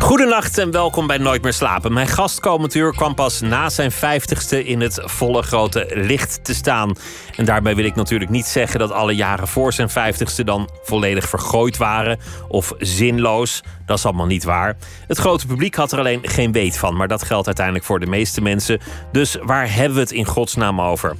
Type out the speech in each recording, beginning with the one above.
Goedenacht en welkom bij Nooit meer slapen. Mijn gast uur kwam pas na zijn vijftigste in het volle grote licht te staan. En daarbij wil ik natuurlijk niet zeggen dat alle jaren voor zijn vijftigste dan volledig vergooid waren of zinloos. Dat is allemaal niet waar. Het grote publiek had er alleen geen weet van, maar dat geldt uiteindelijk voor de meeste mensen. Dus waar hebben we het in godsnaam over?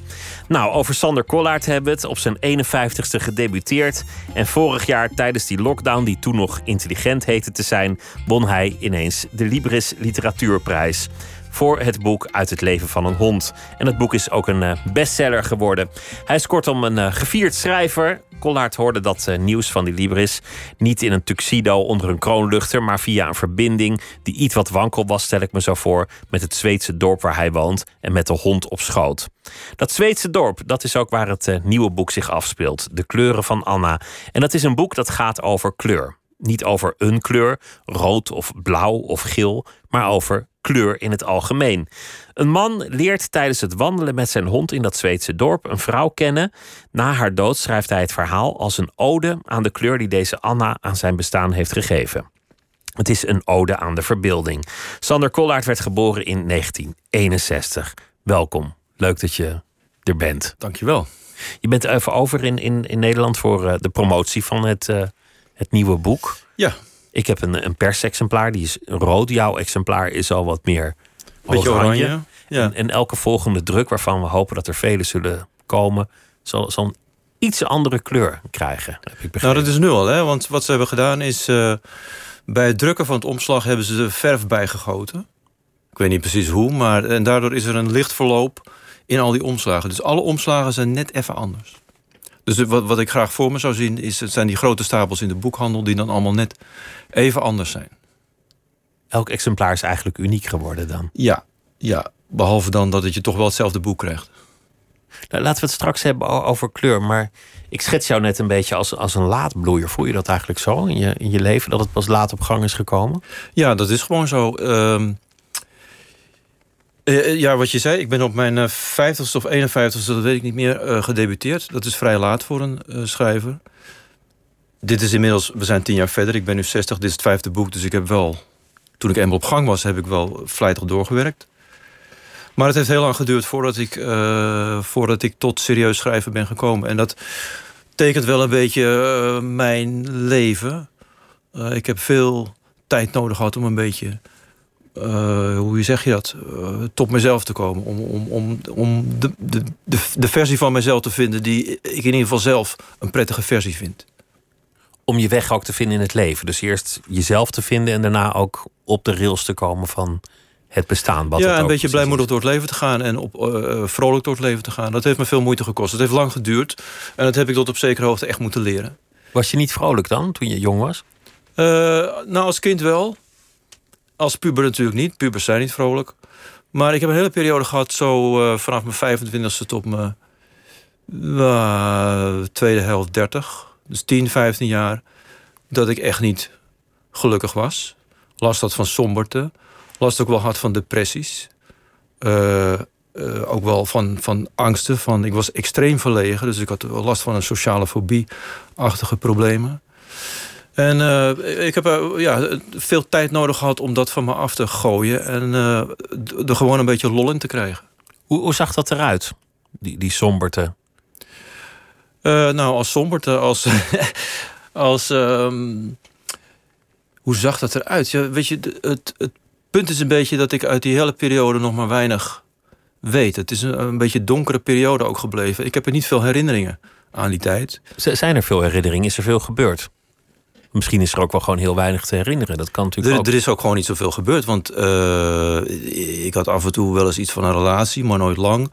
Nou, over Sander Kollaert hebben we het. Op zijn 51ste gedebuteerd. En vorig jaar tijdens die lockdown, die toen nog intelligent heette te zijn, won hij ineens de Libris Literatuurprijs voor het boek Uit het leven van een hond. En het boek is ook een eh, bestseller geworden. Hij is kortom een uh, gevierd schrijver. Kollaert hoorde dat uh, nieuws van die Libris niet in een tuxedo onder een kroonluchter, maar via een verbinding die iets wat wankel was, stel ik me zo voor, met het Zweedse dorp waar hij woont en met de hond op schoot. Dat Zweedse dorp, dat is ook waar het nieuwe boek zich afspeelt, De kleuren van Anna. En dat is een boek dat gaat over kleur. Niet over een kleur, rood of blauw of geel, maar over kleur in het algemeen. Een man leert tijdens het wandelen met zijn hond in dat Zweedse dorp een vrouw kennen. Na haar dood schrijft hij het verhaal als een ode aan de kleur die deze Anna aan zijn bestaan heeft gegeven. Het is een ode aan de verbeelding. Sander Kollaert werd geboren in 1961. Welkom. Leuk dat je er bent. Dankjewel. Je bent even over in, in, in Nederland voor uh, de promotie van het, uh, het nieuwe boek. Ja. Ik heb een, een persexemplaar, die is rood. Jouw exemplaar is al wat meer Beetje oranje. oranje. Ja. En, en elke volgende druk, waarvan we hopen dat er vele zullen komen, zal, zal een iets andere kleur krijgen. Heb ik Nou, dat is nu al, hè? Want wat ze hebben gedaan is. eh, bij het drukken van het omslag hebben ze de verf bijgegoten. Ik weet niet precies hoe, maar. En daardoor is er een lichtverloop in al die omslagen. Dus alle omslagen zijn net even anders. Dus wat, wat ik graag voor me zou zien, is, het zijn die grote stapels in de boekhandel die dan allemaal net even anders zijn. Elk exemplaar is eigenlijk uniek geworden dan. Ja, ja. Behalve dan dat het je toch wel hetzelfde boek krijgt. Nou, laten we het straks hebben over kleur. Maar ik schets jou net een beetje als, als een laadbloeier. Voel je dat eigenlijk zo in je, in je leven? Dat het pas laat op gang is gekomen? Ja, dat is gewoon zo. Ehm, eh, ja, wat je zei, ik ben op mijn eh, 50ste of 51ste, dat weet ik niet meer, eh, gedebuteerd. Dat is vrij laat voor een eh, schrijver. Dit is inmiddels, we zijn tien jaar verder, ik ben nu 60, dit is het vijfde boek. Dus ik heb wel, toen ik eenmaal op gang was, heb ik wel vlijtig doorgewerkt. Maar het heeft heel lang geduurd voordat ik, eh, voordat ik tot serieus schrijven ben gekomen. En dat tekent wel een beetje eh, mijn leven. Eh, ik heb veel tijd nodig gehad om een beetje, hoe zeg je dat, tot mezelf te komen. Om, om, om, om de, de, de, de versie van mezelf te vinden die ik in ieder geval zelf een prettige versie vind. Om je weg ook te vinden in het leven. Dus eerst jezelf te vinden en daarna ook op de rails te komen van het bestaan. Wat ja, een beetje blijmoedig door het leven te gaan en op, eh, vrolijk door het leven te gaan. Dat heeft me veel moeite gekost. Het heeft lang geduurd en dat heb ik tot op zekere hoogte echt moeten leren. Was je niet vrolijk dan, toen je jong was? Eh, nou, als kind wel. Als puber natuurlijk niet. Pubers zijn niet vrolijk. Maar ik heb een hele periode gehad, zo eh, vanaf mijn 25ste tot mijn eh, tweede helft 30. Dus 10, 15 jaar. Dat ik echt niet gelukkig was. Last had van somberte. Last ook wel had van depressies. Eh, eh, ook wel van, van angsten. Van, ik was extreem verlegen. Dus ik had last van een sociale fobie-achtige problemen. En eh, ik heb ja, veel tijd nodig gehad om dat van me af te gooien. En er gewoon een beetje lol in te krijgen. Hoe, hoe zag dat eruit? Die, die somberte. Nou, als somberte, als. als ehm, hoe zag dat eruit? Ja, weet je, het, het punt is een beetje dat ik uit die hele periode nog maar weinig weet. Het is een, een beetje donkere periode ook gebleven. Ik heb er niet veel herinneringen aan die tijd. Zijn er veel herinneringen? Is er veel gebeurd? Misschien is er ook wel gewoon heel weinig te herinneren. Dat kan natuurlijk Er, ook. er is ook gewoon niet zoveel gebeurd. Want eh, ik had af en toe wel eens iets van een relatie, maar nooit lang.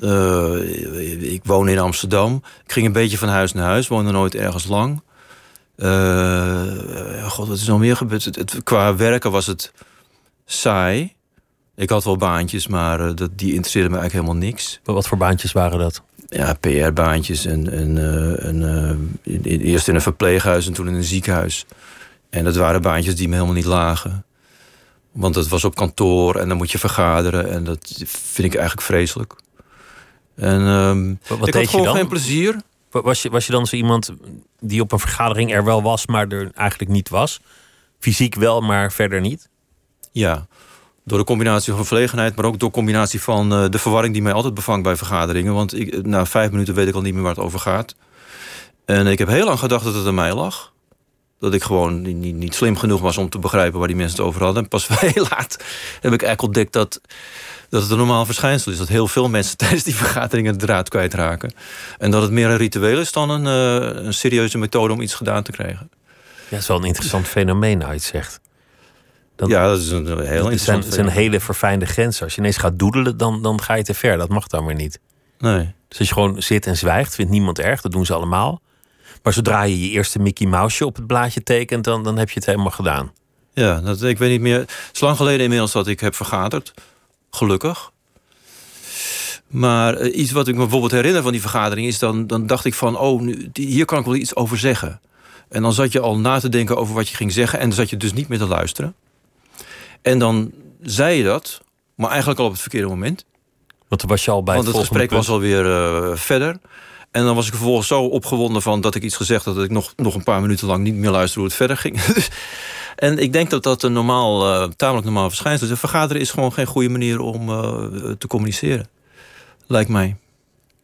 Eh, ik woon in Amsterdam. Ik ging een beetje van huis naar huis, woonde nooit ergens lang. Eh, God, wat is nog meer gebeurd? Het, het- qua werken was het saai. Ik had wel baantjes, maar eh, dat, die interesseerden me eigenlijk helemaal niks. Wat voor baantjes waren dat? ja, PR-baantjes. En, en, eh, en, eerst in een verpleeghuis en toen in een ziekenhuis. En dat waren baantjes die me helemaal niet lagen. Want het was op kantoor en dan moet je vergaderen. En dat vind ik eigenlijk vreselijk. En um, Wat ik had gewoon geen plezier. Was je, was je dan zo iemand die op een vergadering er wel was, maar er eigenlijk niet was? Fysiek wel, maar verder niet? Ja, door de combinatie van verlegenheid, maar ook door combinatie van uh, de verwarring die mij altijd bevangt bij vergaderingen. Want ik, na vijf minuten weet ik al niet meer waar het over gaat. En ik heb heel lang gedacht dat het aan mij lag. Dat ik gewoon niet, niet slim genoeg was om te begrijpen waar die mensen het over hadden. En pas heel laat heb ik eigenlijk ontdekt dat, dat het een normaal verschijnsel is. Dat heel veel mensen tijdens die vergaderingen de draad kwijtraken. En dat het meer een ritueel is dan een, uh, een serieuze methode om iets gedaan te krijgen. Ja, dat is wel een interessant fenomeen, uit zegt. ja, dat is een heel interessant. Het is een hele verfijnde grens. Als je ineens gaat doedelen, dan, dan ga je te ver. Dat mag dan weer niet. Nee. Dus als je gewoon zit en zwijgt, vindt niemand erg. Dat doen ze allemaal. Maar zodra je je eerste Mickey Mouseje op het blaadje tekent, dan, dan heb je het helemaal gedaan. Ja, dat, ik weet niet meer. Het is lang geleden inmiddels dat ik heb vergaderd. Gelukkig. Maar eh, iets wat ik me bijvoorbeeld herinner van die vergadering is... dan, dan dacht ik van, oh, nu, hier kan ik wel iets over zeggen. En dan zat je al na te denken over wat je ging zeggen... en dan zat je dus niet meer te luisteren. En dan zei je dat, maar eigenlijk al op het verkeerde moment. Want dan was je al bij Want het, het gesprek was alweer uh, verder. En dan was ik vervolgens zo opgewonden van dat ik iets gezegd had... dat ik nog, nog een paar minuten lang niet meer luisterde hoe het verder ging. en ik denk dat dat een normaal, uh, tamelijk normaal verschijnsel is. Een vergaderen is gewoon geen goede manier om uh, te communiceren. Lijkt mij.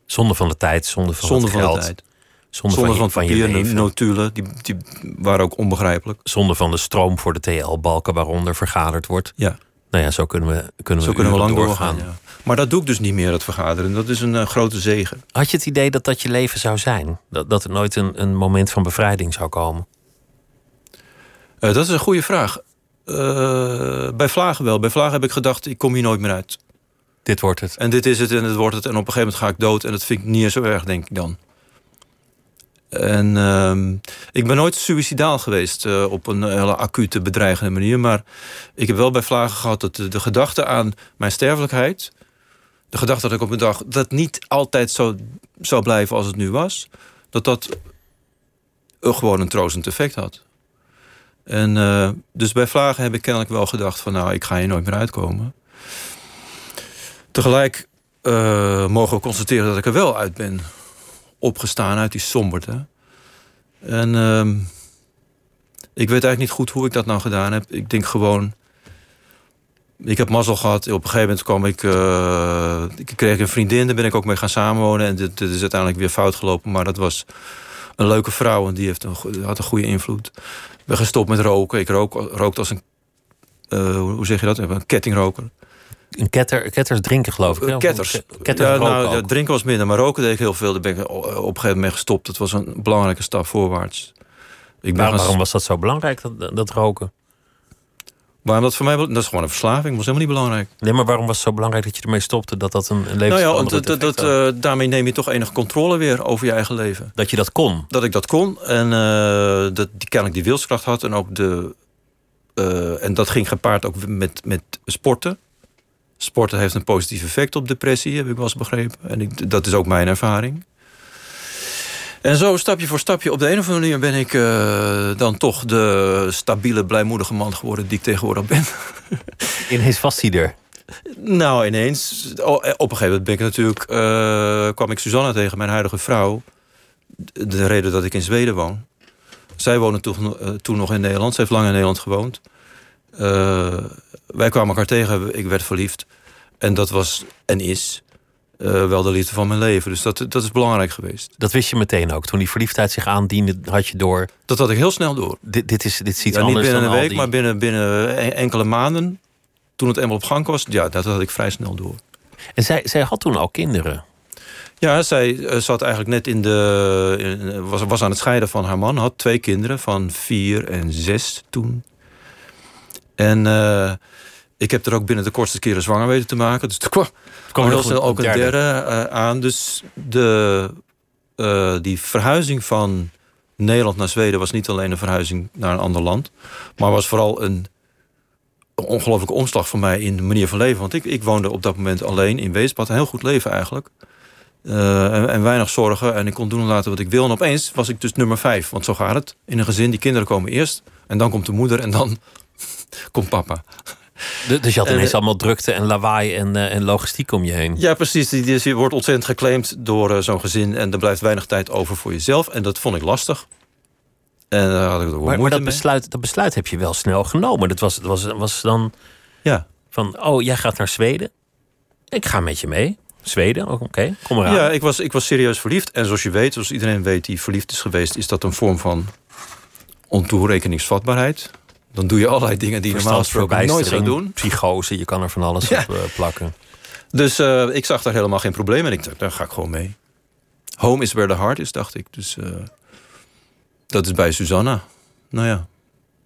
Zonde van de tijd, zonde van zonde het van geld. De tijd. Zonde, zonde van, van, je, van je notulen, die, die waren ook onbegrijpelijk. Zonde van de stroom voor de TL-balken waaronder vergaderd wordt. Ja. Nou ja, zo kunnen we, kunnen zo we, kunnen we lang doorgaan. doorgaan ja. Maar dat doe ik dus niet meer, het vergaderen. Dat is een uh, grote zegen. Had je het idee dat dat je leven zou zijn? Dat, dat er nooit een, een moment van bevrijding zou komen? Uh, dat is een goede vraag. Uh, bij Vlagen wel. Bij Vlagen heb ik gedacht, ik kom hier nooit meer uit. Dit wordt het. En dit is het en het wordt het. En op een gegeven moment ga ik dood. En dat vind ik niet zo erg, denk ik dan. En uh, ik ben nooit suicidaal geweest uh, op een hele acute, bedreigende manier. Maar ik heb wel bij Vlagen gehad dat de, de gedachte aan mijn sterfelijkheid... de gedachte dat ik op een dag dat niet altijd zo zou blijven als het nu was... dat dat gewoon een troostend effect had. En uh, dus bij Vlagen heb ik kennelijk wel gedacht van... nou, ik ga hier nooit meer uitkomen. Tegelijk uh, mogen we constateren dat ik er wel uit ben opgestaan uit die somberte. En uh, ik weet eigenlijk niet goed hoe ik dat nou gedaan heb. Ik denk gewoon... Ik heb mazzel gehad. Op een gegeven moment kwam ik... Uh, ik kreeg een vriendin, daar ben ik ook mee gaan samenwonen. En dit, dit, is uiteindelijk weer fout gelopen. Maar dat was een leuke vrouw en die heeft een, had een goede invloed. Ik ben gestopt met roken. Ik rook, rookte als een... Uh, hoe zeg je dat? Een kettingroker. Een ketter, ketters drinken, geloof ik. Ja? Ketters. Ketters ja, nou, ja, drinken was minder, maar roken deed ik heel veel. Daar ben ik op een gegeven moment mee gestopt. Dat was een belangrijke stap voorwaarts. Ik ben waarom was dat zo belangrijk, dat, dat roken? Waarom dat voor mij... Dat is gewoon een verslaving. Dat was helemaal niet belangrijk. Nee, maar waarom was het zo belangrijk dat je ermee stopte? Dat dat een, een Nou ja, want dat, dat, uh, daarmee neem je toch enige controle weer over je eigen leven. Dat je dat kon? Dat ik dat kon. En uh, dat die kennelijk die wilskracht had. En ook de... Uh, en dat ging gepaard ook met, met sporten. Sporten heeft een positief effect op depressie, heb ik wel eens begrepen. En ik, dat is ook mijn ervaring. En zo stapje voor stapje, op de een of andere manier ben ik uh, dan toch de stabiele, blijmoedige man geworden die ik tegenwoordig ben. Ineens vast er. Nou, ineens. Oh, op een gegeven moment ben ik natuurlijk, uh, kwam ik Susanna tegen, mijn huidige vrouw. De reden dat ik in Zweden woon. Zij woonde toen, uh, toen nog in Nederland. Ze heeft lang in Nederland gewoond. Wij kwamen elkaar tegen, ik werd verliefd. En dat was en is uh, wel de liefde van mijn leven. Dus dat, dat is belangrijk geweest. Dat wist je meteen ook. Toen die verliefdheid zich aandiende, had je door. Dat had ik heel snel door. Dit, dit, is, dit ziet ja, anders Niet binnen een week, die... maar binnen, binnen enkele maanden. Toen het eenmaal op gang was, ja, dat had ik vrij snel door. En zij, zij had toen al kinderen. Ja, zij uh, zat eigenlijk net in de. In, was, was aan het scheiden van haar man. Had twee kinderen van vier en zes toen. En uh, ik heb er ook binnen de kortste keren zwanger weten te maken. Dus er kwam, kwam heel snel ook een derde, derde uh, aan. Dus de, uh, die verhuizing van Nederland naar Zweden was niet alleen een verhuizing naar een ander land. Maar was vooral een, ongelooflijke omslag voor mij in de manier van leven. Want ik, ik woonde op dat moment alleen in Weesbad. Een heel goed leven eigenlijk. Eh, en, en weinig zorgen. En ik kon doen en laten wat ik wil. En opeens was ik dus nummer vijf. Want zo gaat het. In een gezin, die kinderen komen eerst. En dan komt de moeder en dan komt papa. Dus je had En, ineens eh, allemaal drukte en lawaai en, eh, en logistiek om je heen. Ja, precies. Die, die, wordt ontzettend geclaimd door eh, zo'n gezin. En er blijft weinig tijd over voor jezelf. En dat vond ik lastig. En daar had ik Maar, maar dat, mee. besluit, dat besluit heb je wel snel genomen. Dat was, dat was, was dan Ja. van, oh, jij gaat naar Zweden. Ik ga met je mee. Zweden, oh, oké, kom eraan. Ja, ik was, ik was serieus verliefd. En zoals je weet, zoals iedereen weet die verliefd is geweest... is dat een vorm van ontoerekeningsvatbaarheid. Dan doe je allerlei dingen die je normaal gesproken nooit zou doen. Psychose, je kan er van alles Ja. op eh, plakken. Dus eh, ik zag daar helemaal geen probleem in. Ik dacht, daar ga ik gewoon mee. Home is where the heart is, dacht ik. Dus eh, dat is bij Susanna. Nou ja.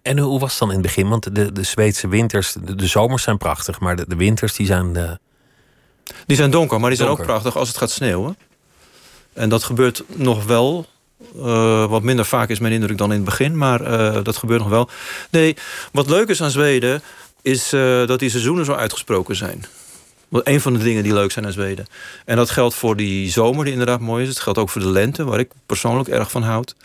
En hoe was het dan in het begin? Want de, de Zweedse winters, de, de zomers zijn prachtig, maar de, de winters die zijn. eh, Die zijn donker, maar die zijn ook prachtig als het gaat sneeuwen. En dat gebeurt nog wel. Eh, wat minder vaak is mijn indruk dan in het begin, maar eh, dat gebeurt nog wel. Nee, wat leuk is aan Zweden, is eh, dat die seizoenen zo uitgesproken zijn. Wat een van de dingen die leuk zijn aan Zweden. En dat geldt voor die zomer, die inderdaad mooi is. Het geldt ook voor de lente, waar ik persoonlijk erg van houd.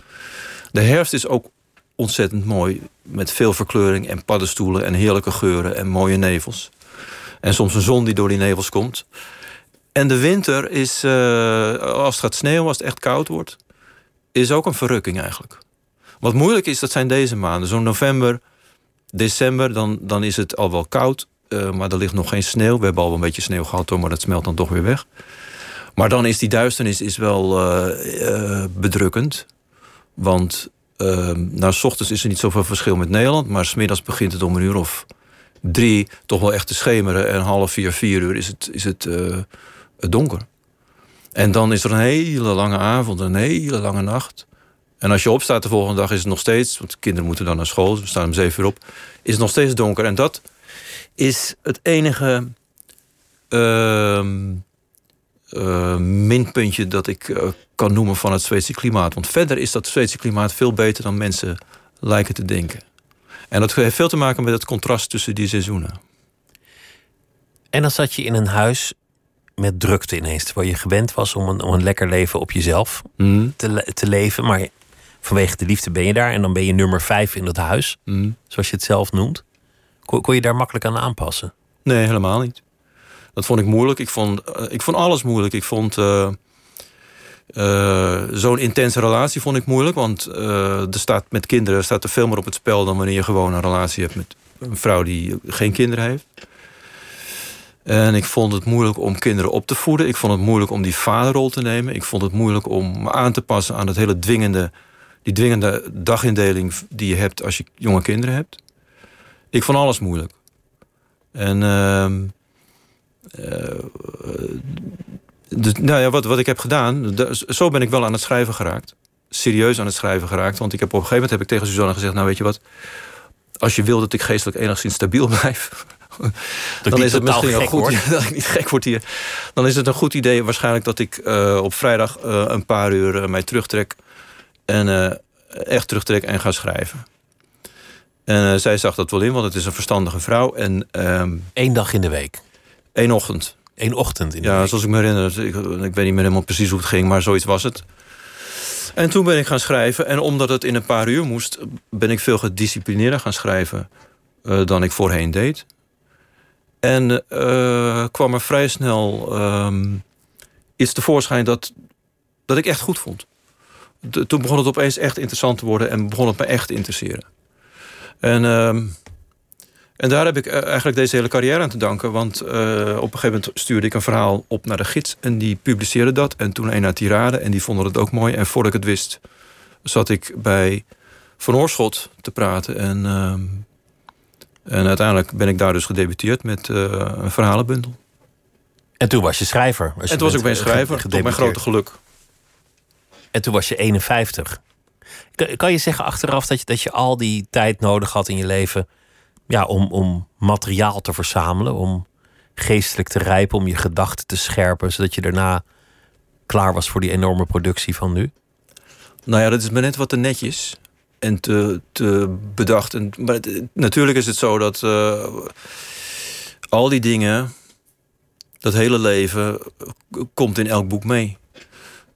De herfst is ook ontzettend mooi. Met veel verkleuring en paddenstoelen en heerlijke geuren en mooie nevels. En soms een zon die door die nevels komt. En de winter is, als het gaat sneeuwen, als het echt koud wordt, is ook een verrukking eigenlijk. Wat moeilijk is, dat zijn deze maanden. Zo'n november, december, dan, dan is het al wel koud. eh, maar er ligt nog geen sneeuw. We hebben al wel een beetje sneeuw gehad, hoor, maar dat smelt dan toch weer weg. Maar dan is die duisternis is wel eh, eh, bedrukkend. Want uh, nou, s ochtends is er niet zoveel verschil met Nederland. Maar smiddags begint het om een uur of drie toch wel echt te schemeren. En half vier, vier uur is het, is het eh, donker. En dan is er een hele lange avond, een hele lange nacht. En als je opstaat de volgende dag is het nog steeds... want de kinderen moeten dan naar school, dus we staan om zeven uur op... is het nog steeds donker. En dat is het enige ehm, eh, minpuntje dat ik eh, kan noemen van het Zweedse klimaat. Want verder is dat Zweedse klimaat veel beter dan mensen lijken te denken. En dat heeft veel te maken met het contrast tussen die seizoenen. En dan zat je in een huis met drukte ineens, terwijl je gewend was om een, om een lekker leven op jezelf Mm. te, te leven. Maar vanwege de liefde ben je daar en dan ben je nummer vijf in dat huis, Mm. zoals je het zelf noemt. Kon, kon je daar makkelijk aan aanpassen? Nee, helemaal niet. Dat vond ik moeilijk. Ik vond, eh, ik vond alles moeilijk. Ik vond eh, eh, zo'n intense relatie vond ik moeilijk. Want er staat met kinderen staat er veel meer op het spel dan wanneer je gewoon een relatie hebt met een vrouw die geen kinderen heeft. En ik vond het moeilijk om kinderen op te voeden. Ik vond het moeilijk om die vaderrol te nemen. Ik vond het moeilijk om me aan te passen aan het hele dwingende, die dwingende dagindeling die je hebt als je jonge kinderen hebt. Ik vond alles moeilijk. En ehm, eh, dus, nou ja, wat, wat ik heb gedaan, da- zo ben ik wel aan het schrijven geraakt. Serieus aan het schrijven geraakt. Want ik heb op een gegeven moment heb ik tegen Suzanne gezegd: Nou, weet je wat, als je wil dat ik geestelijk enigszins stabiel blijf. Dan is het misschien een goed dat ik niet gek word hier. Dan is het een goed idee waarschijnlijk dat ik eh, op vrijdag eh, een paar uur eh, mij terugtrek. En eh, echt terugtrek en ga schrijven. En eh, zij zag dat wel in, want het is een verstandige vrouw. En ehm Eén dag in de week, één ochtend. één ochtend in de Ja, week. zoals ik me herinner. Ik, ik weet niet meer helemaal precies hoe het ging, maar zoiets was het. En toen ben ik gaan schrijven. En omdat het in een paar uur moest, ben ik veel gedisciplineerder gaan schrijven eh, dan ik voorheen deed. En eh, kwam er vrij snel ehm, iets tevoorschijn dat, dat ik echt goed vond. Toen begon het opeens echt interessant te worden en begon het me echt te interesseren. En, ehm, en daar heb ik eh, eigenlijk deze hele carrière aan te danken. Want eh, op een gegeven moment stuurde ik een verhaal op naar de gids. En die publiceerde dat. En toen een naar Tirade. En die vonden het ook mooi. En voordat ik het wist, zat ik bij Van Oorschot te praten. En, ehm, en uiteindelijk ben ik daar dus gedebuteerd met eh, een verhalenbundel. En toen was je schrijver. En toen was ik een eh, schrijver, tot mijn grote geluk. En toen was je 51. Kan, je zeggen achteraf dat je, dat je al die tijd nodig had in je leven ja, om, om materiaal te verzamelen, om geestelijk te rijpen, om je gedachten te scherpen, zodat je daarna klaar was voor die enorme productie van nu? Nou ja, dat is maar net wat te netjes en te, te bedacht. En, maar natuurlijk is het zo dat eh, al die dingen, dat hele leven, eh, komt in elk boek mee.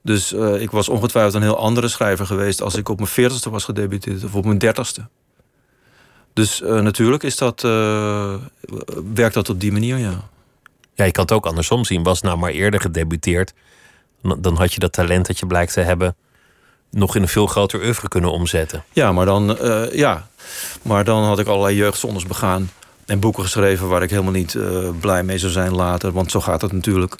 Dus uh, ik was ongetwijfeld een heel andere schrijver geweest als ik op mijn veertigste was gedebuteerd of op mijn dertigste. Dus uh, natuurlijk is dat, werkt dat op die manier, ja. Ja, je kan het ook andersom zien. Was nou maar eerder gedebuteerd, dan had je dat talent dat je blijkt te hebben nog in een veel groter oeuvre kunnen omzetten. Ja, maar dan, uh, ja. maar dan had ik allerlei jeugdzondes begaan en boeken geschreven waar ik helemaal niet blij mee zou zijn later. Want zo gaat het natuurlijk.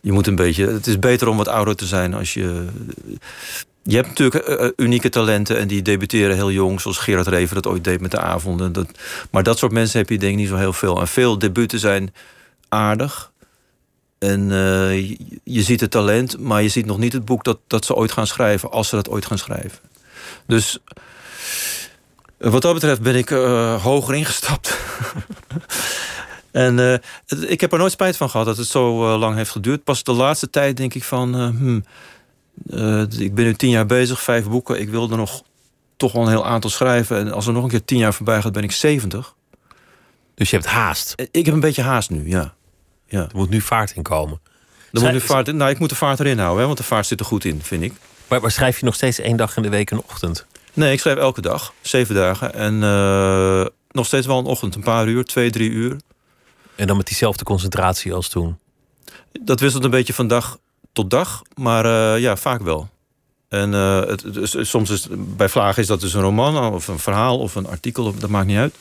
Je moet een beetje. Het is beter om wat ouder te zijn als je. Je hebt natuurlijk uh, unieke talenten en die debuteren heel jong, zoals Gerard Reven dat ooit deed met de avonden. Dat, maar dat soort mensen heb je denk ik niet zo heel veel. En veel debuten zijn aardig. En uh, je, ziet het talent, maar je ziet nog niet het boek dat, dat ze ooit gaan schrijven, als ze dat ooit gaan schrijven. Dus wat dat betreft ben ik uh, hoger ingestapt. En uh, ik heb er nooit spijt van gehad dat het zo lang heeft geduurd. Pas de laatste tijd denk ik van... Hmm, ik ben nu tien jaar bezig, vijf boeken. Ik wilde nog toch wel een heel aantal schrijven. En als er nog een keer tien jaar voorbij gaat, ben ik zeventig. Dus je hebt haast? Ik heb een beetje haast nu, ja. Ja. Er moet nu vaart in komen. Er moet nu vaart in, nou, ik moet de vaart erin houden, hè, want de vaart zit er goed in, vind ik. Maar, maar schrijf je nog steeds één dag in de week een ochtend? Nee, ik schrijf elke dag, zeven dagen. En nog steeds wel een ochtend, een paar uur, twee, drie uur. En dan met diezelfde concentratie als toen? Dat wisselt een beetje van dag tot dag, maar uh, ja, vaak wel. En uh, het, het, soms is bij Vlagen is dat dus een roman of een verhaal of een artikel, dat maakt niet uit.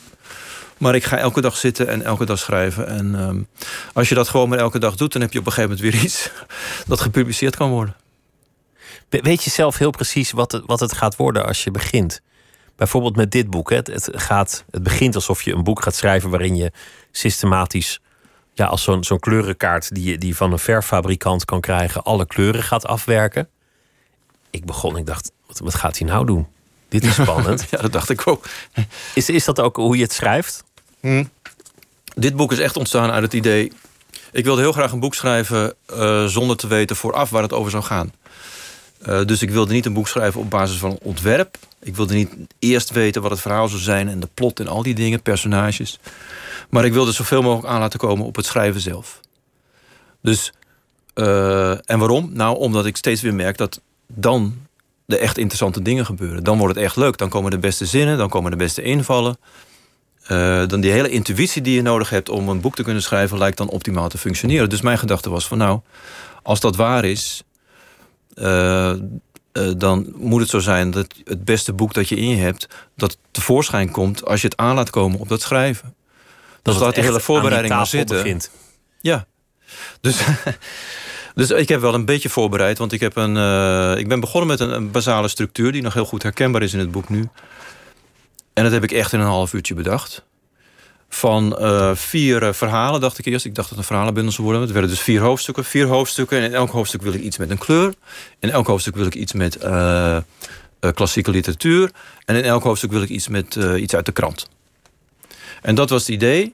Maar ik ga elke dag zitten en elke dag schrijven. En um, als je dat gewoon maar elke dag doet, dan heb je op een gegeven moment weer iets dat gepubliceerd kan worden. Weet je zelf heel precies wat het, wat het gaat worden als je begint? Bijvoorbeeld met dit boek. Het, het, gaat, het begint alsof je een boek gaat schrijven waarin je systematisch, ja, als zo'n zo'n kleurenkaart die je die van een verfabrikant kan krijgen, alle kleuren gaat afwerken. Ik begon, ik dacht, wat, wat gaat hij nou doen? Dit is spannend. ja, dat dacht ik ook. Is, is dat ook hoe je het schrijft? Hm. Dit boek is echt ontstaan uit het idee. Ik wilde heel graag een boek schrijven uh, zonder te weten vooraf waar het over zou gaan. Uh, dus ik wilde niet een boek schrijven op basis van een ontwerp. Ik wilde niet eerst weten wat het verhaal zou zijn en de plot en al die dingen, personages. Maar ik wilde zoveel mogelijk aan laten komen op het schrijven zelf. Dus, uh, en waarom? Nou, omdat ik steeds weer merk dat dan de echt interessante dingen gebeuren. Dan wordt het echt leuk. Dan komen de beste zinnen, dan komen de beste invallen. Uh, dan die hele intuïtie die je nodig hebt om een boek te kunnen schrijven, lijkt dan optimaal te functioneren. Dus mijn gedachte was van nou, als dat waar is, uh, uh, dan moet het zo zijn dat het beste boek dat je in je hebt, dat tevoorschijn komt als je het aan laat komen op dat schrijven. Dat dus laat de hele voorbereiding maar zitten. Begint. Ja. Dus, dus ik heb wel een beetje voorbereid, want ik, heb een, ik ben begonnen met een, een, basale structuur die nog heel goed herkenbaar is in het boek nu. En dat heb ik echt in een half uurtje bedacht van uh, vier uh, verhalen, dacht ik eerst. Ik dacht dat het een verhalenbundel zou worden. Het werden dus vier hoofdstukken. Vier hoofdstukken. En in elk hoofdstuk wil ik iets met een kleur. In elk hoofdstuk wil ik iets met uh, klassieke literatuur. En in elk hoofdstuk wil ik iets met iets uit de krant. En dat was het idee.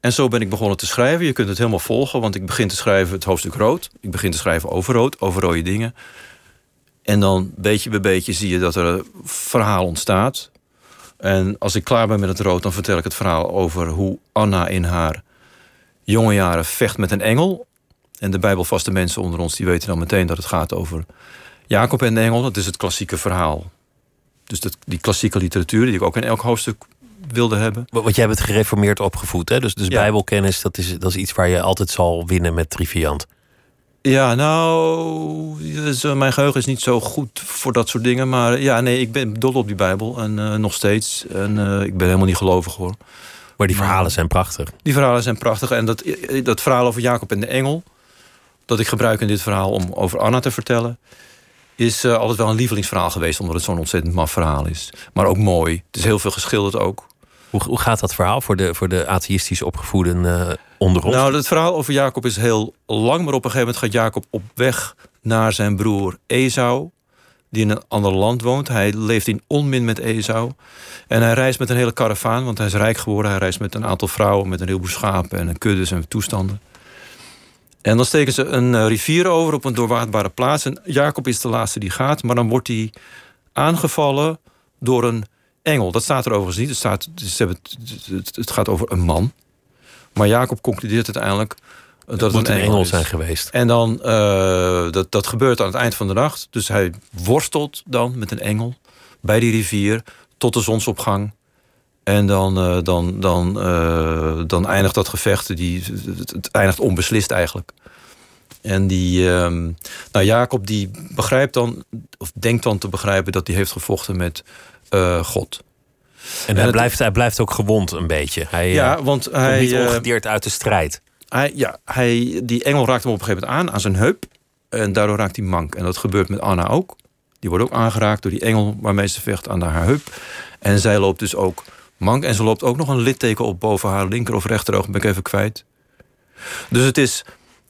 En zo ben ik begonnen te schrijven. Je kunt het helemaal volgen, want ik begin te schrijven het hoofdstuk rood. Ik begin te schrijven over rood, over rode dingen. En dan beetje bij beetje zie je dat er een verhaal ontstaat. En als ik klaar ben met het rood, dan vertel ik het verhaal over hoe Anna in haar jonge jaren vecht met een engel. En de bijbelvaste mensen onder ons die weten dan meteen dat het gaat over Jacob en de engel. Dat is het klassieke verhaal. Dus dat, die klassieke literatuur die ik ook in elk hoofdstuk wilde hebben. Want jij bent gereformeerd opgevoed, hè? Dus, dus ja. bijbelkennis, dat is, dat is iets waar je altijd zal winnen met Triviant. Ja, nou, mijn geheugen is niet zo goed voor dat soort dingen. Maar ja, nee, ik ben dol op die Bijbel. En uh, nog steeds. En uh, ik ben helemaal niet gelovig hoor. Maar die verhalen zijn prachtig. Die verhalen zijn prachtig. En dat, dat verhaal over Jacob en de engel... dat ik gebruik in dit verhaal om over Anna te vertellen... is altijd wel een lievelingsverhaal geweest... omdat het zo'n ontzettend maf verhaal is. Maar ook mooi. Het is heel veel geschilderd ook. Hoe, hoe gaat dat verhaal voor de, voor de atheïstisch opgevoeden Nou, het verhaal over Jacob is heel lang. Maar op een gegeven moment gaat Jacob op weg naar zijn broer Esau. Die in een ander land woont. Hij leeft in onmin met Esau. En hij reist met een hele karavaan. Want hij is rijk geworden. Hij reist met een aantal vrouwen. Met een heleboel schapen en kuddes en toestanden. En dan steken ze een eh, rivier over op een doorwaadbare plaats. En Jacob is de laatste die gaat. Maar dan wordt hij aangevallen door een engel. Dat staat er overigens niet. Staat, het, het gaat over een man. Maar Jacob concludeert uiteindelijk dat Het een engel is. zijn geweest. En dan, eh, dat, dat gebeurt aan het eind van de nacht. Dus hij worstelt dan met een engel bij die rivier tot de zonsopgang. En dan, eh, dan, dan, eh, dan eindigt dat gevecht. Die, het, het eindigt onbeslist eigenlijk. En die, ehm, nou Jacob die begrijpt dan, of denkt dan te begrijpen dat hij heeft gevochten met God. En hij blijft, hij blijft ook gewond een beetje. Hij Ja, eh, want hij, niet eh, ongedeerd uit de strijd. hij, ja, hij, die engel raakt hem op een gegeven moment aan, aan zijn heup. En daardoor raakt hij mank. En dat gebeurt met Anna ook. Die wordt ook aangeraakt door die engel waarmee ze vecht aan haar heup. En zij loopt dus ook mank. En ze loopt ook nog een litteken op boven haar linker of rechteroog. Ben ik even kwijt. Dus het is,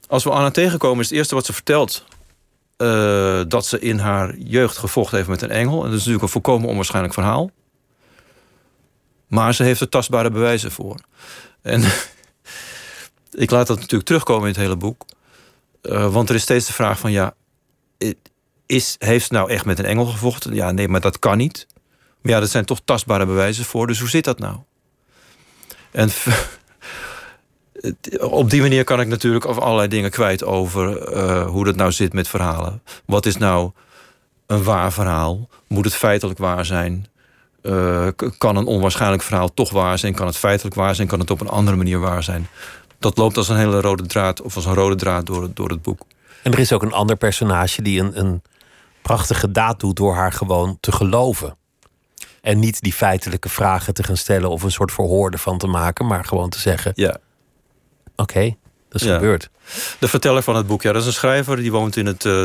als we Anna tegenkomen, is het eerste wat ze vertelt... eh, dat ze in haar jeugd gevochten heeft met een engel. En dat is natuurlijk een volkomen onwaarschijnlijk verhaal. Maar ze heeft er tastbare bewijzen voor. En ik laat dat natuurlijk terugkomen in het hele boek. Eh, want er is steeds de vraag van ja, is, heeft ze nou echt met een engel gevochten? Ja, nee, maar dat kan niet. Maar ja, dat zijn toch tastbare bewijzen voor. Dus hoe zit dat nou? En op die manier kan ik natuurlijk allerlei dingen kwijt over eh, hoe dat nou zit met verhalen. Wat is nou een waar verhaal? Moet het feitelijk waar zijn? Eh, kan een onwaarschijnlijk verhaal toch waar zijn? Kan het feitelijk waar zijn? Kan het op een andere manier waar zijn? Dat loopt als een hele rode draad, of als een rode draad door het, door het boek. En er is ook een ander personage die een, een prachtige daad doet door haar gewoon te geloven. En niet die feitelijke vragen te gaan stellen of een soort verhoor ervan te maken, maar gewoon te zeggen: Ja. Oké, dat is Ja. gebeurd. De verteller van het boek, ja, dat is een schrijver. Die woont in het eh,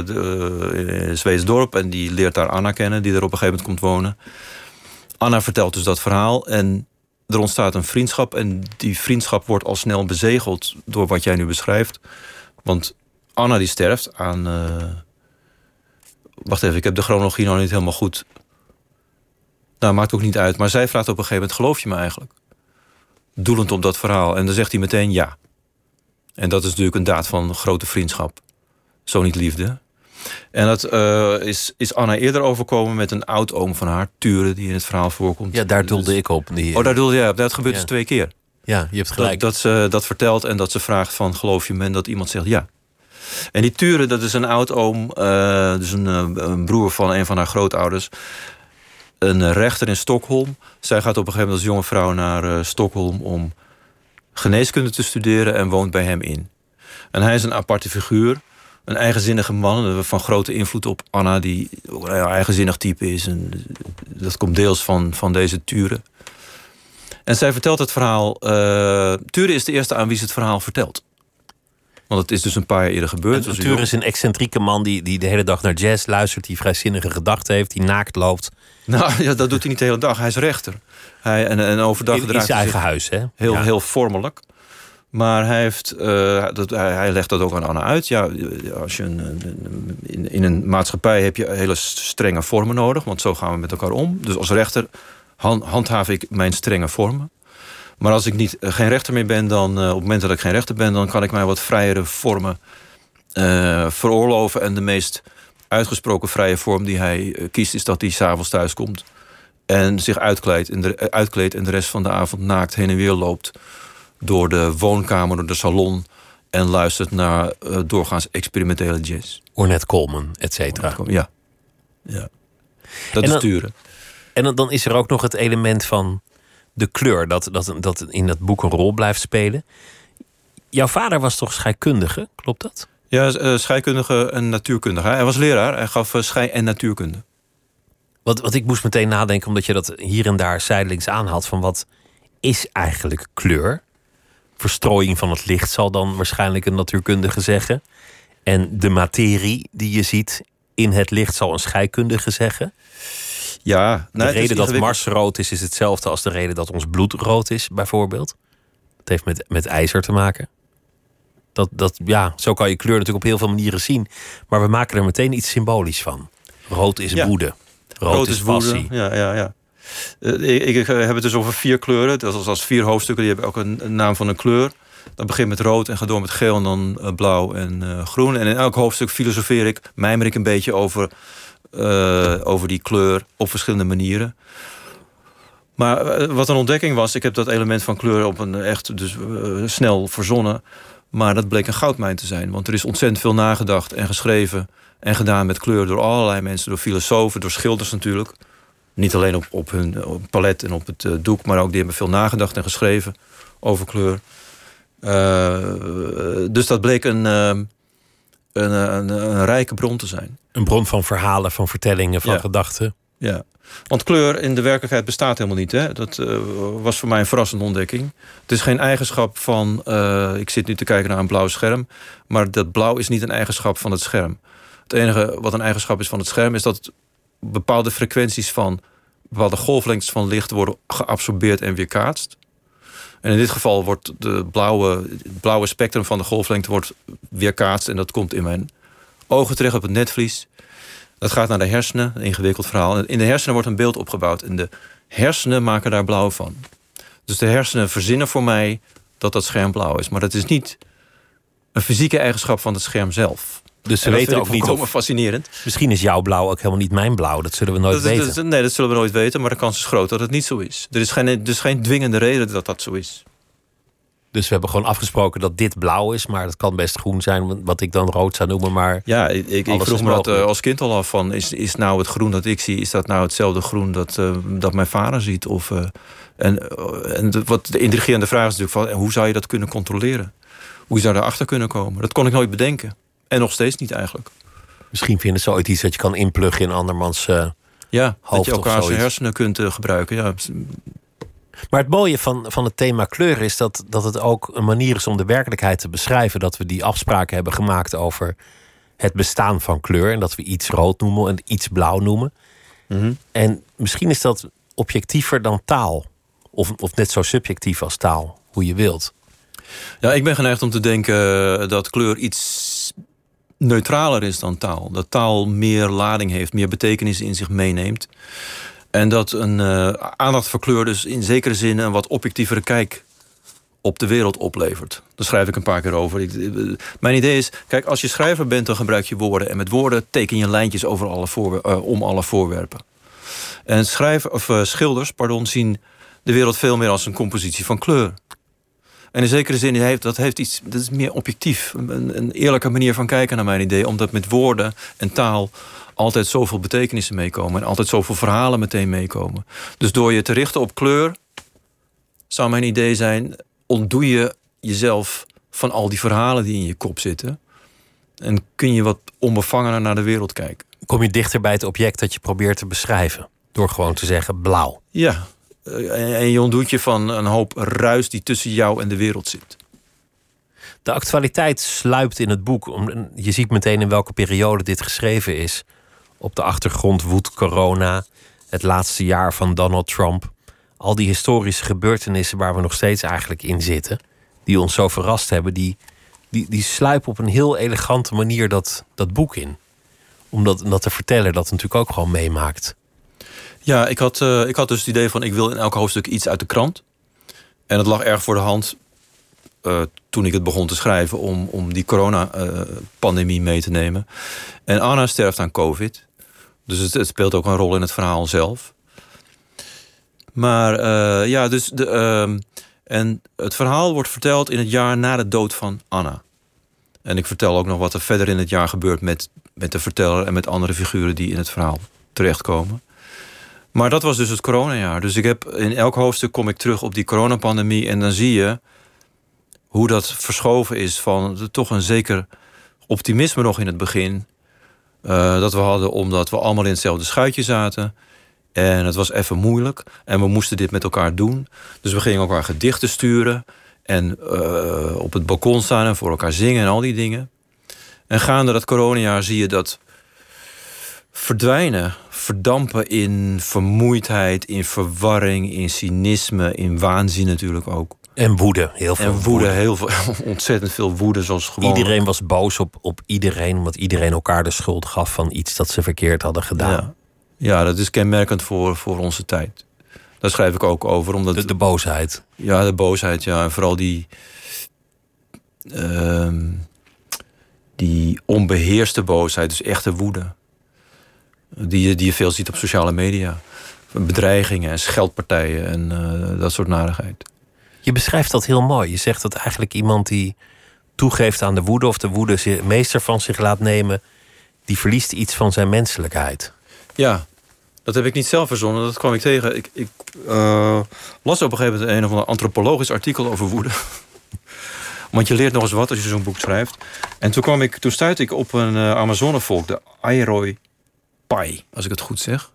eh, Zweeds dorp. En die leert daar Anna kennen, die er op een gegeven moment komt wonen. Anna vertelt dus dat verhaal. En er ontstaat een vriendschap. En die vriendschap wordt al snel bezegeld door wat jij nu beschrijft. Want Anna die sterft aan... eh, Wacht even, ik heb de chronologie nog niet helemaal goed. Nou, maakt ook niet uit. Maar zij vraagt op een gegeven moment, geloof je me eigenlijk? Doelend op dat verhaal. En dan zegt hij meteen ja. En dat is natuurlijk een daad van grote vriendschap. Zo niet liefde. En dat eh, is, is Anna eerder overkomen met een oud-oom van haar, Ture, die in het verhaal voorkomt. Ja, daar doelde ik op. Die, Oh, daar doelde jij op. Dat gebeurt Ja. dus twee keer. ja, je hebt gelijk. dat ze dat vertelt en dat ze vraagt van geloof je me en dat iemand zegt ja. En die Ture, dat is een oud-oom, eh, dus een, eh, een broer van een van haar grootouders. Een rechter in Stockholm. Zij gaat op een gegeven moment als jonge vrouw naar eh, Stockholm om geneeskunde te studeren en woont bij hem in. En hij is een aparte figuur. Een eigenzinnige man van grote invloed op Anna, die een eigenzinnig type is. En dat komt deels van, van deze Ture. En zij vertelt het verhaal. eh Ture is de eerste aan wie ze het verhaal vertelt. Want het is dus een paar jaar eerder gebeurd. Dus Tuur is een excentrieke man die, die de hele dag naar jazz luistert, die vrijzinnige gedachten heeft, die naakt loopt Nou ja, dat doet hij niet de hele dag. Hij is rechter. Hij, en, en overdag in, gedraagt zijn hij eigen huis. Hè? heel, Ja. heel vormelijk. Maar hij, heeft, eh, dat, hij, legt dat ook aan Anna uit. Ja, als je een, in, een maatschappij heb je hele strenge vormen nodig. Want zo gaan we met elkaar om. Dus als rechter han- handhaaf ik mijn strenge vormen. Maar als ik niet, eh, geen rechter meer ben, dan eh, op het moment dat ik geen rechter ben, dan kan ik mij wat vrijere vormen veroorloven. En de meest uitgesproken vrije vorm die hij kiest, is dat hij s'avonds thuis komt en zich uitkleedt en, uitkleedt en de rest van de avond naakt heen en weer loopt door de woonkamer, door de salon en luistert naar eh, doorgaans experimentele jazz. Ornette Coleman, et cetera. Ja, ja. Dat En is sturen. En dan, dan is er ook nog het element van de kleur, dat, dat, dat in dat boek een rol blijft spelen. Jouw vader was toch scheikundige, klopt dat? Ja, eh, scheikundige en natuurkundige. Hij was leraar. Hij gaf eh, schei- en natuurkunde. Wat, wat ik moest meteen nadenken, omdat je dat hier en daar zijdelings aanhaalt, van wat is eigenlijk kleur? Verstrooiing van het licht zal dan waarschijnlijk een natuurkundige zeggen. En de materie die je ziet in het licht zal een scheikundige zeggen. Ja, De reden dat. Mars rood is, is hetzelfde als de reden dat ons bloed rood is, bijvoorbeeld. Het heeft met, met ijzer te maken. Dat, dat, ja, zo kan je kleur natuurlijk op heel veel manieren zien. Maar we maken er meteen iets symbolisch van. Rood is Ja. woede. Rood, is passie. woede. Ja, ja, ja. Eh, ik, ik heb het dus over vier kleuren. Dat is als vier hoofdstukken. Die hebben ook een, naam van een kleur. Dat begint met rood en gaat door met geel en dan eh, blauw en eh, groen. En in elk hoofdstuk filosofeer ik, mijmer ik een beetje over, eh, over die kleur op verschillende manieren. Maar eh, wat een ontdekking was, ik heb dat element van kleur op een echt dus, eh, snel verzonnen. Maar dat bleek een goudmijn te zijn. Want er is ontzettend veel nagedacht en geschreven en gedaan met kleur door allerlei mensen, door filosofen, door schilders natuurlijk. Niet alleen op, op hun op palet en op het eh, doek, maar ook die hebben veel nagedacht en geschreven over kleur. Uh, dus dat bleek een, een, een, een, rijke bron te zijn. Een bron van verhalen, van vertellingen, van gedachten. Ja, want kleur in de werkelijkheid bestaat helemaal niet. Hè? Dat uh, was voor mij een verrassende ontdekking. Het is geen eigenschap van... Uh, ik zit nu te kijken naar een blauw scherm... maar dat blauw is niet een eigenschap van het scherm. Het enige wat een eigenschap is van het scherm... is dat bepaalde frequenties van... bepaalde golflengtes van licht worden geabsorbeerd en weerkaatst. En in dit geval wordt de blauwe, het blauwe spectrum van de golflengte wordt weerkaatst... en dat komt in mijn ogen terecht op het netvlies... Dat gaat naar de hersenen, een ingewikkeld verhaal. In de hersenen wordt een beeld opgebouwd en de hersenen maken daar blauw van. Dus de hersenen verzinnen voor mij dat dat scherm blauw is. Maar dat is niet een fysieke eigenschap van het scherm zelf. Dus ze weten ook niet of... fascinerend. Misschien is jouw blauw ook helemaal niet mijn blauw. Dat zullen we nooit weten. nee, dat zullen we nooit weten. Maar de kans is groot dat het niet zo is. Er is geen, dus geen dwingende reden dat dat zo is. Dus we hebben gewoon afgesproken dat dit blauw is, maar dat kan best groen zijn, wat ik dan rood zou noemen. Maar ja, ik, ik, vroeg me dat uh, als kind al af van: is, is nou het groen dat ik zie, is dat nou hetzelfde groen dat, uh, dat mijn vader ziet? Of, uh, en, en wat de intrigerende vraag is natuurlijk van: hoe zou je dat kunnen controleren? Hoe zou je daarachter kunnen komen? Dat kon ik nooit bedenken. En nog steeds niet eigenlijk. Misschien vinden ze ooit iets dat je kan inpluggen in andermans. ja, dat je elkaar zijn hersenen kunt gebruiken. Ja, maar het mooie van, van het thema kleur is dat, dat het ook een manier is om de werkelijkheid te beschrijven. Dat we die afspraken hebben gemaakt over het bestaan van kleur. En dat we iets rood noemen en iets blauw noemen. Mhm. En misschien is dat objectiever dan taal. Of, of net zo subjectief als taal, hoe je wilt. Ja, ik ben geneigd om te denken dat kleur iets neutraler is dan taal. Dat taal meer lading heeft, meer betekenis in zich meeneemt. En dat een uh, aandacht voor kleur dus in zekere zin een wat objectievere kijk op de wereld oplevert. Daar schrijf ik een paar keer over. Eh, mijn idee is, kijk, als je schrijver bent, dan gebruik je woorden. En met woorden teken je lijntjes over alle uh, om alle voorwerpen. En schrijver, of, schilders pardon, zien de wereld veel meer als een compositie van kleur. En in zekere zin heeft dat heeft iets, dat is meer objectief. Een, een eerlijke manier van kijken naar mijn idee. Omdat met woorden en taal altijd zoveel betekenissen meekomen. En altijd zoveel verhalen meteen meekomen. Dus door je te richten op kleur, zou mijn idee zijn: ontdoe je jezelf van al die verhalen die in je kop zitten. En kun je wat onbevangener naar de wereld kijken. Kom je dichter bij het object dat je probeert te beschrijven. Door gewoon te zeggen blauw. Ja, en je ontdoet van een hoop ruis die tussen jou en de wereld zit. De actualiteit sluipt in het boek. Je ziet meteen in welke periode dit geschreven is. Op de achtergrond woedt corona, het laatste jaar van Donald Trump. Al die historische gebeurtenissen waar we nog steeds eigenlijk in zitten, die ons zo verrast hebben, die, die, die sluipen op een heel elegante manier dat, dat boek in. Omdat dat de verteller dat natuurlijk ook gewoon meemaakt. Ja, ik had, uh, ik had dus het idee van ik wil in elk hoofdstuk iets uit de krant. En het lag erg voor de hand uh, toen ik het begon te schrijven om, om die coronapandemie uh, mee te nemen. En Anna sterft aan COVID. Dus het, het, speelt ook een rol in het verhaal zelf. Maar uh, ja, dus de, uh, en het verhaal wordt verteld in het jaar na de dood van Anna. En ik vertel ook nog wat er verder in het jaar gebeurt met, met de verteller en met andere figuren die in het verhaal terechtkomen. Maar dat was dus het coronajaar. Dus ik heb in elk hoofdstuk kom ik terug op die coronapandemie en dan zie je hoe dat verschoven is van toch een zeker optimisme nog in het begin. Uh, dat we hadden omdat we allemaal in hetzelfde schuitje zaten. En het was even moeilijk. En we moesten dit met elkaar doen. Dus we gingen elkaar gedichten sturen. En uh, op het balkon staan en voor elkaar zingen en al die dingen. En gaande dat coronajaar zie je dat verdwijnen, verdampen in vermoeidheid, in verwarring, in cynisme, in waanzin natuurlijk ook. En woede, heel veel. En woede, heel veel, ontzettend veel woede. Zoals gewoon... Iedereen was boos op, op iedereen, omdat iedereen elkaar de schuld gaf van iets dat ze verkeerd hadden gedaan. Ja, ja dat is kenmerkend voor, voor onze tijd. Daar schrijf ik ook over. Omdat de, de boosheid. Ja, de boosheid, ja. En vooral die. Uh, die onbeheerste boosheid, dus echte woede. Die, die je veel ziet op sociale media bedreigingen en scheldpartijen en eh, dat soort narigheid. Je beschrijft dat heel mooi. Je zegt dat eigenlijk iemand die toegeeft aan de woede of de woede zich- meester van zich laat nemen, die verliest iets van zijn menselijkheid. Ja, dat heb ik niet zelf verzonnen. Dat kwam ik tegen. Ik, ik eh, las op een gegeven moment een of ander antropologisch artikel over woede. Want je leert nog eens wat als je zo'n boek schrijft. En toen, kwam ik, toen stuitte ik op een eh, Amazonevolk, de Airoi Als ik het goed zeg.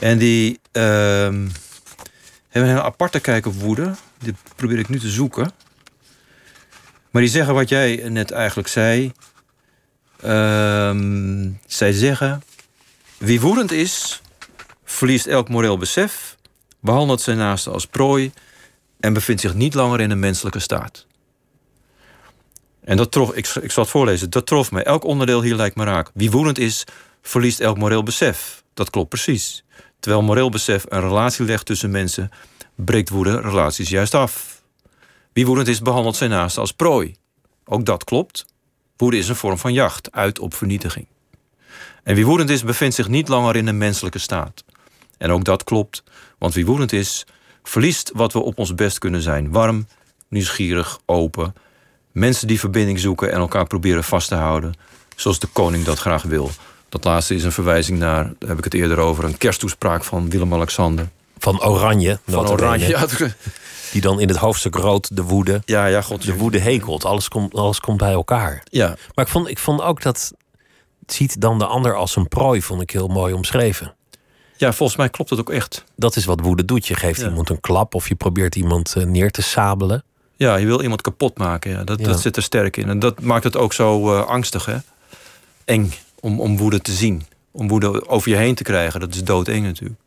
En die ehm, hebben een aparte kijk op woede. Die probeer ik nu te zoeken. Maar die zeggen wat jij net eigenlijk zei. Ehm, zij zeggen... Wie woedend is, verliest elk moreel besef, behandelt zijn naaste als prooi en bevindt zich niet langer in een menselijke staat. En dat trof, ik, ik zal het voorlezen, dat trof me. Elk onderdeel hier lijkt me raak. Wie woedend is, verliest elk moreel besef. Dat klopt precies. Terwijl moreel besef een relatie legt tussen mensen, breekt woede relaties juist af. Wie woedend is, behandelt zijn naaste als prooi. Ook dat klopt. Woede is een vorm van jacht, uit op vernietiging. En wie woedend is, bevindt zich niet langer in een menselijke staat. En ook dat klopt, want wie woedend is, verliest wat we op ons best kunnen zijn: warm, nieuwsgierig, open. Mensen die verbinding zoeken en elkaar proberen vast te houden, zoals de koning dat graag wil. Dat laatste is een verwijzing naar, daar heb ik het eerder over, een kersttoespraak van Willem-Alexander. Van Oranje, Van Oranje. Ja, die dan in het hoofdstuk rood de woede, ja, ja, god. de woede hekelt. Alles komt, alles komt bij elkaar. Ja, Maar ik vond, ik vond ook dat ziet dan de ander als een prooi, vond ik heel mooi omschreven. ja, volgens mij klopt het ook echt. Dat is wat woede doet. Je geeft Ja. iemand een klap of je probeert iemand eh, neer te sabelen. Ja, je wil iemand kapot maken. Ja. Dat, Ja. dat zit er sterk in. En dat maakt het ook zo eh, angstig, hè? Eng om, om woede te zien. Om woede over je heen te krijgen. Dat is doodeng natuurlijk.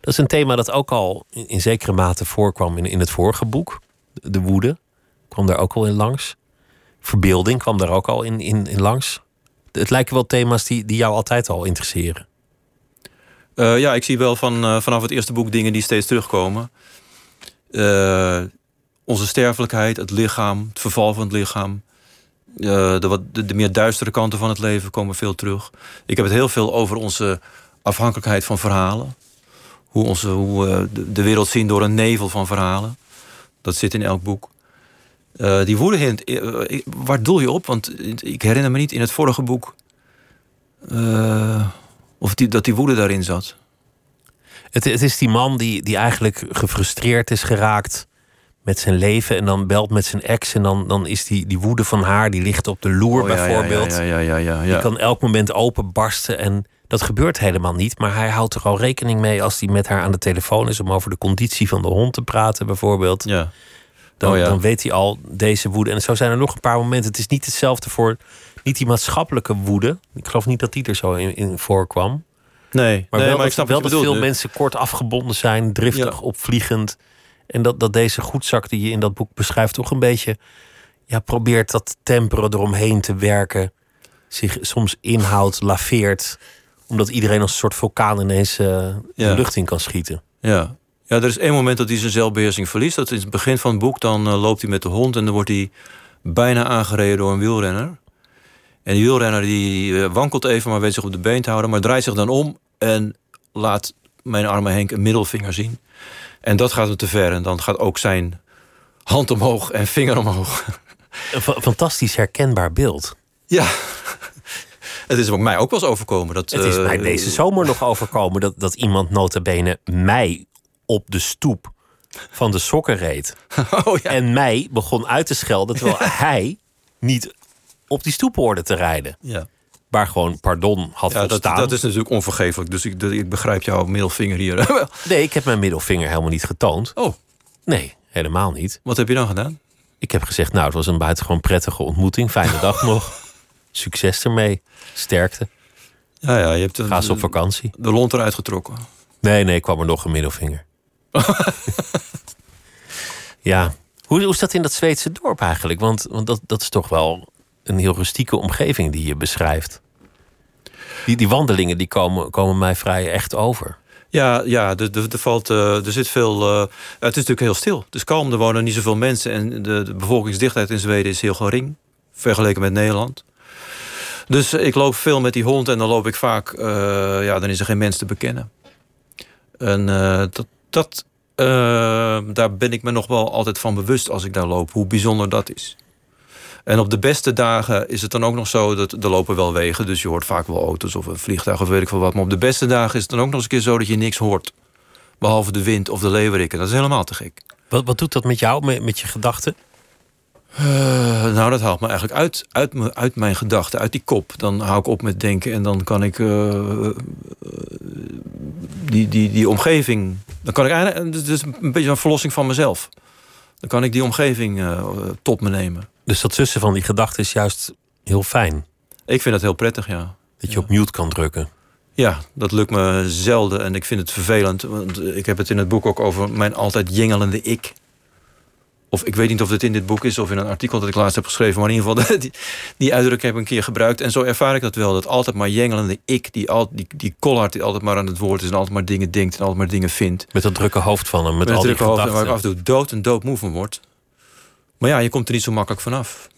Dat is een thema dat ook al in, in zekere mate voorkwam in, in het vorige boek. De, de woede kwam daar ook al in langs. Verbeelding kwam daar ook al in, in, in langs. Het lijken wel thema's die, die jou altijd al interesseren. Eh, ja, ik zie wel van, eh, vanaf het eerste boek dingen die steeds terugkomen. Eh, onze sterfelijkheid, het lichaam, het verval van het lichaam. Eh, de, wat, de, de meer duistere kanten van het leven komen veel terug. Ik heb het heel veel over onze afhankelijkheid van verhalen. Hoe, onze, hoe we de, wereld zien door een nevel van verhalen. Dat zit in elk boek. Eh, die woede, eh, waar doel je op? Want ik herinner me niet in het vorige boek... eh, of die, dat die woede daarin zat. Het, het is die man die, die eigenlijk gefrustreerd is geraakt met zijn leven. En dan belt met zijn ex. En dan, dan is die, die woede van haar, die ligt op de loer Oh, ja, bijvoorbeeld. Ja, ja, ja, ja, ja. Die kan elk moment openbarsten. En dat gebeurt helemaal niet. Maar hij houdt er al rekening mee als hij met haar aan de telefoon is om over de conditie van de hond te praten, bijvoorbeeld. ja. Dan, Oh ja. dan weet hij al deze woede. En zo zijn er nog een paar momenten. Het is niet hetzelfde voor niet die maatschappelijke woede. Ik geloof niet dat die er zo in, in voorkwam. Nee, Maar nee, wel, maar dat, ik snap wel wat je dat veel mensen kort afgebonden zijn, driftig, opvliegend. En dat, dat deze goedzak die je in dat boek beschrijft toch een beetje ja, probeert dat temperen eromheen te werken. Zich soms inhoudt, laveert. Omdat iedereen als een soort vulkaan ineens eh, de lucht in kan schieten. Ja. ja, er is één moment dat hij zijn zelfbeheersing verliest. Dat is het begin van het boek. Dan eh, loopt hij met de hond en dan wordt hij bijna aangereden door een wielrenner. En die wielrenner die eh, wankelt even, maar weet zich op de been te houden. Maar draait zich dan om en laat mijn arme Henk een middelvinger zien. En dat gaat hem te ver. En dan gaat ook zijn hand omhoog en vinger omhoog. Een fa- fantastisch herkenbaar beeld. Ja, het is ook mij ook wel eens overkomen. Dat, Het is eh, mij deze zomer nog overkomen dat, dat iemand notabene mij op de stoep van de sokken reed. Oh ja. En mij begon uit te schelden terwijl hij niet op die stoep hoorde te rijden. ja. Waar gewoon pardon had Ja, dat, volstaan. dat is natuurlijk onvergeeflijk. Dus ik, ik begrijp jouw middelvinger hier. Nee, ik heb mijn middelvinger helemaal niet getoond. oh, Nee, helemaal niet. wat heb je dan gedaan? Ik heb gezegd, nou, het was een buitengewoon prettige ontmoeting. Fijne dag nog. Succes ermee. Sterkte. Ja, ja, je hebt de, Ga eens op vakantie. de lont eruit getrokken. Nee, nee, kwam er nog een middelvinger. ja. Hoe, hoe is dat in dat Zweedse dorp eigenlijk? Want, want dat, dat is toch wel een heel rustieke omgeving die je beschrijft. Die, die wandelingen die komen, komen mij vrij echt over. Ja, ja er, er, valt, eh, er zit veel. eh, het is natuurlijk heel stil. Het is kalm, er wonen niet zoveel mensen. En de, de bevolkingsdichtheid in Zweden is heel gering. Vergeleken met Nederland. Dus ik loop veel met die hond en dan loop ik vaak. eh, ja, dan is er geen mens te bekennen. En dat, dat, daar ben ik me nog wel altijd van bewust als ik daar loop, hoe bijzonder dat is. En op de beste dagen is het dan ook nog zo dat er lopen wel wegen, dus je hoort vaak wel auto's of een vliegtuig of weet ik veel wat. Maar op de beste dagen is het dan ook nog eens een keer zo dat je niks hoort. Behalve de wind of de leeuweriken. Dat is helemaal te gek. Wat, wat doet dat met jou, met, met je gedachten? Eh, nou, dat haalt me eigenlijk uit, uit, me, uit mijn gedachten, uit die kop. Dan hou ik op met denken en dan kan ik eh, eh, die, die, die omgeving. Dan kan ik eigenlijk. Het is een beetje een verlossing van mezelf. Dan kan ik die omgeving tot me nemen. Dus dat tussen van die gedachten is juist heel fijn. Ik vind dat heel prettig, ja. Dat je op mute kan drukken. Ja, dat lukt me zelden en ik vind het vervelend. Want ik heb het in het boek ook over mijn altijd jengelende ik. Of ik weet niet of het in dit boek is of in een artikel dat ik laatst heb geschreven. Maar in ieder geval, die, die uitdrukking heb ik een keer gebruikt. En zo ervaar ik dat wel. Dat altijd maar jengelende ik, die, al, die, die Collard die altijd maar aan het woord is... en altijd maar dingen denkt en altijd maar dingen vindt. Met dat drukke hoofd van hem, met, met al drukke hoofd, waar ik af en toe dood en dood moe van word. Maar ja, je komt er niet zo makkelijk vanaf.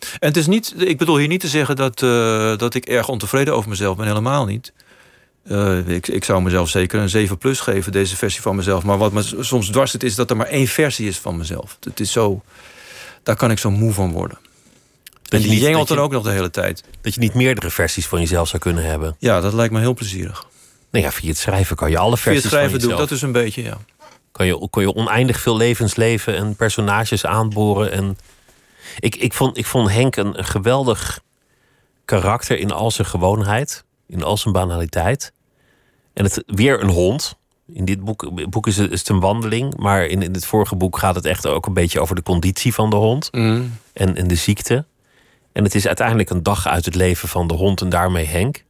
En het is niet, ik bedoel hier niet te zeggen dat, uh, dat ik erg ontevreden over mezelf ben. Helemaal niet. Uh, ik, ik zou mezelf zeker een 7 plus geven, deze versie van mezelf. Maar wat me soms dwars zit, is dat er maar één versie is van mezelf. Het is zo, daar kan ik zo moe van worden. Dat en die jengelt dan ook nog de hele tijd. Dat je niet meerdere versies van jezelf zou kunnen hebben. Ja, dat lijkt me heel plezierig. Nou ja, via het schrijven kan je alle versies via het schrijven van jezelf... doe ik dat dus een beetje, ja. Kan je, kan je oneindig veel levens leven en personages aanboren. En ik, ik, vond, ik vond Henk een, een geweldig karakter in al zijn gewoonheid. In al zijn banaliteit. En het, weer een hond. In dit boek, boek is, het, is het een wandeling. Maar in, in het vorige boek gaat het echt ook een beetje over de conditie van de hond. Mm. En, en de ziekte. En het is uiteindelijk een dag uit het leven van de hond en daarmee Henk.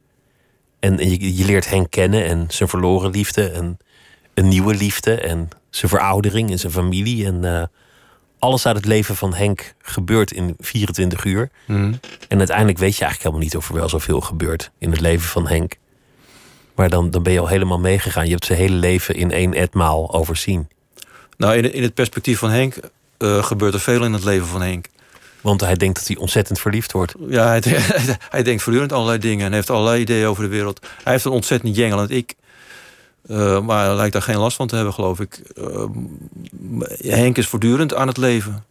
En, en je, je leert Henk kennen en zijn verloren liefde. En een nieuwe liefde. En zijn veroudering en zijn familie. En uh, alles uit het leven van Henk gebeurt in 24 uur. Mm. En uiteindelijk weet je eigenlijk helemaal niet of er wel zoveel gebeurt in het leven van Henk. Maar dan, dan ben je al helemaal meegegaan. Je hebt zijn hele leven in één etmaal overzien. Nou, in, in het perspectief van Henk uh, gebeurt er veel in het leven van Henk. Want hij denkt dat hij ontzettend verliefd wordt. Ja, hij, hij denkt voortdurend allerlei dingen en heeft allerlei ideeën over de wereld. Hij heeft een ontzettend jengelend ik. Uh, maar hij lijkt daar geen last van te hebben, geloof ik. Uh, Henk is voortdurend aan het leven.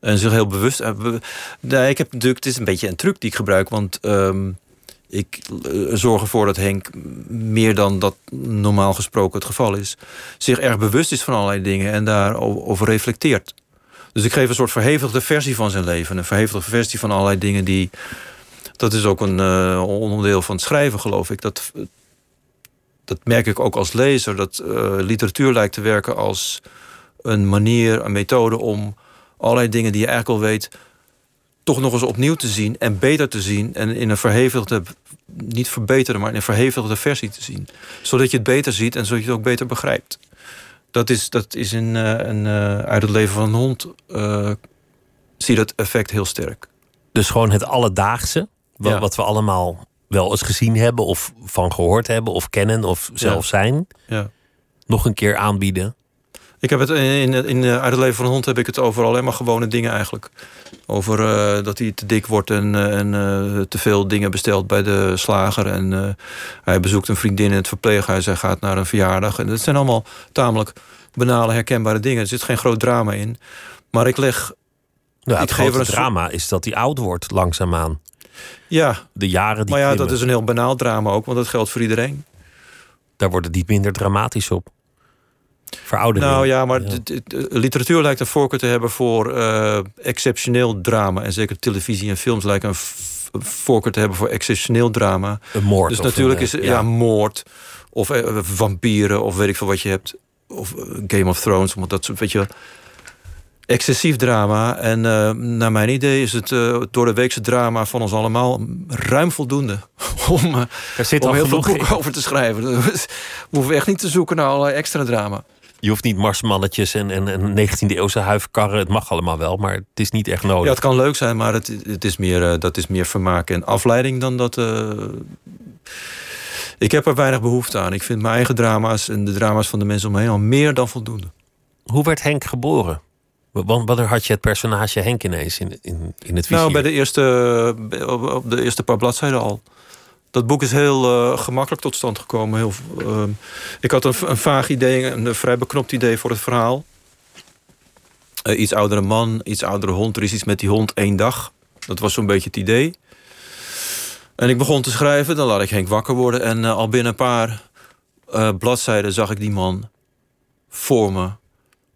En zich heel bewust. Uh, ik heb natuurlijk, het is een beetje een truc die ik gebruik, want ehm, ik zorg ervoor dat Henk meer dan dat normaal gesproken het geval is, zich erg bewust is van allerlei dingen en daarover reflecteert. Dus ik geef een soort verhevigde versie van zijn leven. Een verhevigde versie van allerlei dingen die. Dat is ook een onderdeel van het schrijven, geloof ik. Dat, dat merk ik ook als lezer. Dat uh, literatuur lijkt te werken als een manier, een methode om allerlei dingen die je eigenlijk al weet, toch nog eens opnieuw te zien en beter te zien. En in een verhevigde, niet verbeterde, maar in een verhevigde versie te zien. Zodat je het beter ziet en zodat je het ook beter begrijpt. Dat is, dat is in, een, uh, uit het leven van een hond. Uh, zie je dat effect heel sterk. Dus gewoon het alledaagse, wat, Ja. wat we allemaal wel eens gezien hebben, of van gehoord hebben, of kennen, of zelf Ja. zijn, Ja. nog een keer aanbieden. Ik heb het in, in, in eh, uit het leven van een hond heb ik het over alleen maar gewone dingen eigenlijk. Over eh, dat hij te dik wordt en, eh, en eh, te veel dingen bestelt bij de slager. En eh, hij bezoekt een vriendin in het verpleeghuis. Hij gaat naar een verjaardag. En dat zijn allemaal tamelijk banale, herkenbare dingen. Er zit geen groot drama in. Maar ik leg, Nou, het grote drama is dat hij oud wordt, langzaamaan. Ja, De jaren die maar ja, dat is een heel banaal drama ook, want dat geldt voor iedereen. daar wordt het niet minder dramatisch op. Veroudering. Nou ja, maar de- de- de literatuur lijkt een voorkeur te hebben voor eh, exceptioneel drama. En zeker televisie en films lijken een voorkeur te hebben voor exceptioneel drama. Een moord. Dus natuurlijk een, is eh, ja. moord of eh, vampieren of weet ik veel wat je hebt. Of eh, Game of Thrones, want dat soort, weet je. Excessief drama. En eh, naar mijn idee is het eh, door de weekse drama van ons allemaal ruim voldoende. Om, eh, Er zit om al heel veel in. boeken over te schrijven. Dus We hoeven echt niet te zoeken naar allerlei extra drama. Je hoeft niet marsmannetjes en, en, en 19e eeuwse huifkarren. Het mag allemaal wel, maar het is niet echt nodig. Ja, het kan leuk zijn, maar het, het is meer, dat is meer vermaak en afleiding dan dat. eh, Ik heb er weinig behoefte aan. Ik vind mijn eigen drama's en de drama's van de mensen om me heen al meer dan voldoende. Hoe werd Henk geboren? Want Wanneer had je het personage Henk ineens in, in, in het vizier? Nou, bij de eerste, op- op de eerste paar bladzijden al. Dat boek is heel eh, gemakkelijk tot stand gekomen. Heel, ehm, ik had een, een vaag idee, een, vrij beknopt idee voor het verhaal. Uh, iets oudere man, iets oudere hond. Er is iets met die hond één dag. Dat was zo'n beetje het idee. En ik begon te schrijven, dan laat ik Henk wakker worden. En al binnen een paar bladzijden zag ik die man voor me.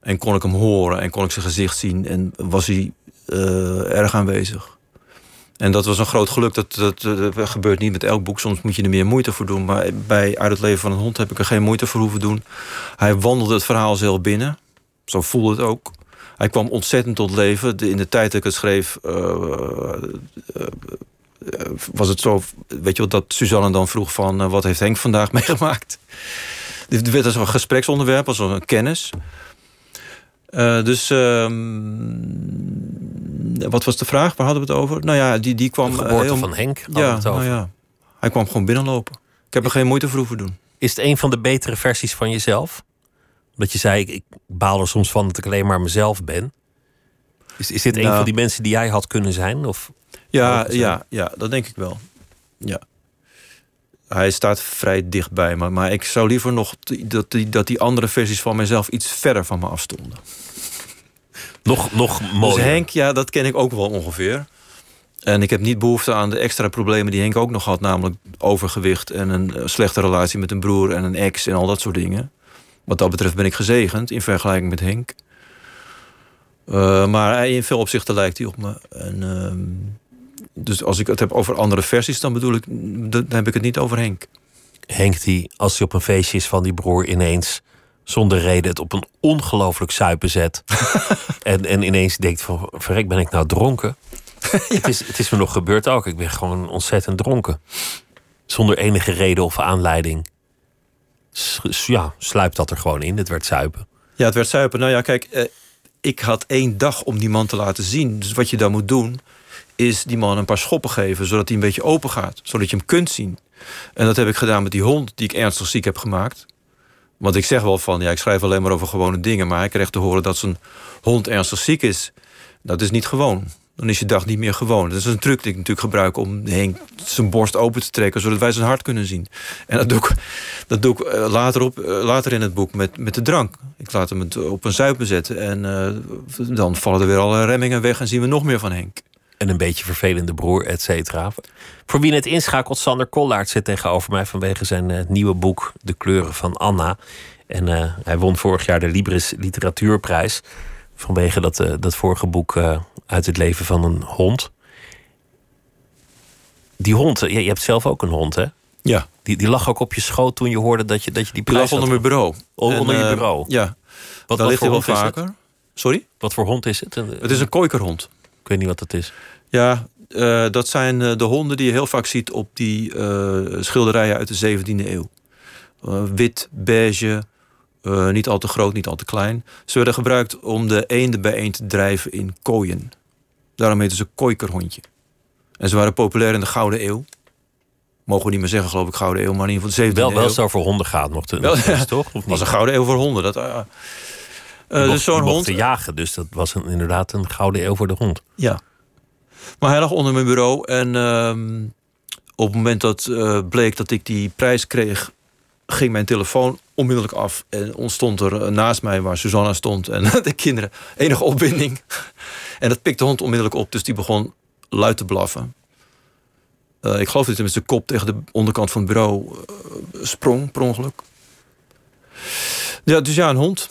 En kon ik hem horen en kon ik zijn gezicht zien. En was hij erg aanwezig. En dat was een groot geluk. Dat, dat, gebeurt niet met elk boek. Soms moet je er meer moeite voor doen. Maar bij Uit het leven van een hond heb ik er geen moeite voor hoeven doen. Hij wandelde het verhaal zelf binnen. Zo voelde het ook. Hij kwam ontzettend tot leven. In de tijd dat ik het schreef... Uh, uh, was het zo... Weet je wat, dat Suzanne dan vroeg van... wat heeft Henk vandaag meegemaakt? Dit werd als een gespreksonderwerp, als een kennis. Uh, dus ehm, wat was de vraag? Waar hadden we het over? Nou ja, die, die kwam. De heel... van Henk. Ja, het over. Nou ja, hij kwam gewoon binnenlopen. Ik heb er geen moeite voor hoeven doen. Is het een van de betere versies van jezelf? Dat je zei, ik, ik baal er soms van dat ik alleen maar mezelf ben. Is, is dit een nou. van die mensen die jij had kunnen zijn? Of ja, ja, ja, dat denk ik wel. Ja. Hij staat vrij dichtbij me. Maar ik zou liever nog dat die, dat die andere versies van mezelf iets verder van me afstonden. Nog, nog mooier. Dus Henk, ja, dat ken ik ook wel ongeveer. En ik heb niet behoefte aan de extra problemen die Henk ook nog had. Namelijk overgewicht en een eh, slechte relatie met een broer en een ex en al dat soort dingen. Wat dat betreft ben ik gezegend in vergelijking met Henk. Uh, maar in veel opzichten lijkt hij op me. En, uh, dus als ik het heb over andere versies, dan bedoel ik, dan heb ik het niet over Henk. Henk die, als hij op een feestje is van die broer, ineens zonder reden het op een ongelooflijk suipen zet. en, en ineens denkt van, verrek, ben ik nou dronken? het, is, het is me nog gebeurd ook. Ik ben gewoon ontzettend dronken. Zonder enige reden of aanleiding. ja, sluipt dat er gewoon in. Het werd suipen. Ja, het werd suipen. Nou ja, kijk, eh, ik had één dag om die man te laten zien. Dus wat je dan moet doen, is die man een paar schoppen geven... zodat hij een beetje open gaat, zodat je hem kunt zien. En dat heb ik gedaan met die hond die ik ernstig ziek heb gemaakt. Want ik zeg wel van, ja, ik schrijf alleen maar over gewone dingen... maar hij krijgt te horen dat zijn hond ernstig ziek is. Dat is niet gewoon. Dan is je dag niet meer gewoon. Dat is een truc die ik natuurlijk gebruik om Henk zijn borst open te trekken... zodat wij zijn hart kunnen zien. En dat doe ik, dat doe ik eh, later, op, eh, later in het boek met, met de drank. Ik laat hem op een zuipen zetten. En uh, dan vallen er weer alle remmingen weg en zien we nog meer van Henk en een beetje vervelende broer, et cetera. Voor wie het inschakelt, Sander Kollaert zit tegenover mij vanwege zijn uh, nieuwe boek De Kleuren van Anna. En uh, hij won vorig jaar de Libris Literatuurprijs. Vanwege dat, uh, dat vorige boek uit het leven van een hond. Die hond, je, je hebt zelf ook een hond, hè? Ja. Die, die lag ook op je schoot toen je hoorde dat je dat je die prijs die lag onder mijn bureau. Oh, onder je bureau? Ja. Wat, wat ligt hij wel vaker. Sorry? Wat voor hond is het? Het is een kooikerhond weet niet wat dat is. Ja, uh, dat zijn uh, de honden die je heel vaak ziet op die uh, schilderijen uit de 17e eeuw. wit, beige, niet al te groot, niet al te klein. Ze werden gebruikt om de eenden bijeen te drijven in kooien. Daarom heten ze kooikerhondje. En ze waren populair in de Gouden Eeuw. Mogen we niet meer zeggen, geloof ik, Gouden Eeuw, maar in ieder geval de 17e wel, eeuw. Wel zo voor honden gaat nog te, wel, ja, toch? Het was een Gouden Eeuw voor honden. Dat, uh, dus zo'n hond. te jagen, dus dat was een, inderdaad een Gouden Eeuw voor de hond. Ja. Maar hij lag onder mijn bureau. En uh, op het moment dat uh, bleek dat ik die prijs kreeg, ging mijn telefoon onmiddellijk af. En ontstond er eh, naast mij, waar Susanna stond en de kinderen, enige opwinding. En dat pikte de hond onmiddellijk op, dus die begon luid te blaffen. Uh, ik geloof dat hij met zijn kop tegen de onderkant van het bureau sprong, per ongeluk. Ja, dus ja, een hond.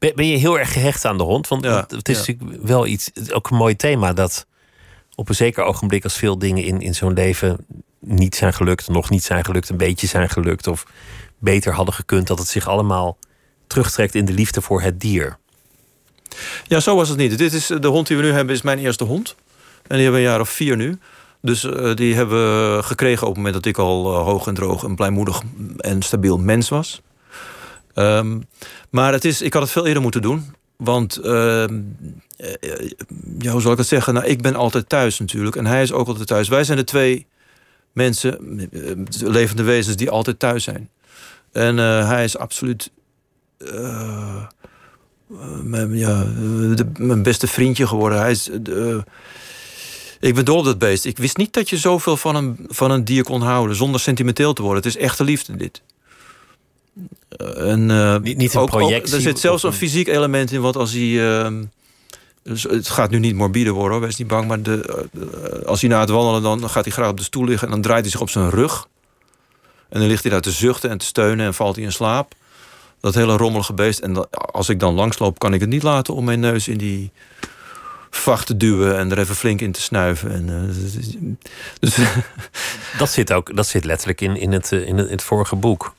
Ben, je heel erg gehecht aan de hond? Want ja, het is natuurlijk wel iets, ook een mooi thema dat op een zeker ogenblik, als veel dingen in, in zo'n leven niet zijn gelukt, nog niet zijn gelukt, een beetje zijn gelukt of beter hadden gekund, dat het zich allemaal terugtrekt in de liefde voor het dier. Ja, zo was het niet. Dit is, de hond die we nu hebben is mijn eerste hond. En die hebben we een jaar of vier nu. Dus uh, die hebben we gekregen op het moment dat ik al uh, hoog en droog een blijmoedig en stabiel mens was. Um, maar het is, ik had het veel eerder moeten doen. Want, uh, ja, hoe zal ik het zeggen? Nou, ik ben altijd thuis natuurlijk. En hij is ook altijd thuis. Wij zijn de twee mensen, eh, levende wezens, die altijd thuis zijn. En uh, hij is absoluut... Mijn, ja, mijn beste vriendje geworden. Hij is... Ik ben dol op dat beest. Ik wist niet dat je zoveel van een, van een dier kon houden zonder sentimenteel te worden. Het is echte liefde, dit. Eh, en, uh, niet, niet een projectie. er zit zelfs een fysiek element in, want als hij. Uh, dus het gaat nu niet morbide worden, hoor, wees niet bang. Maar de, uh, als hij na het wandelen, dan gaat hij graag op de stoel liggen en dan draait hij zich op zijn rug. En dan ligt hij daar te zuchten en te steunen en valt hij in slaap. Dat hele rommelige beest. En dat, als ik dan langsloop, kan ik het niet laten om mijn neus in die vacht te duwen en er even flink in te snuiven. En, uh, dus, dat, zit ook, dat zit letterlijk in, in, het, in, het, in het vorige boek.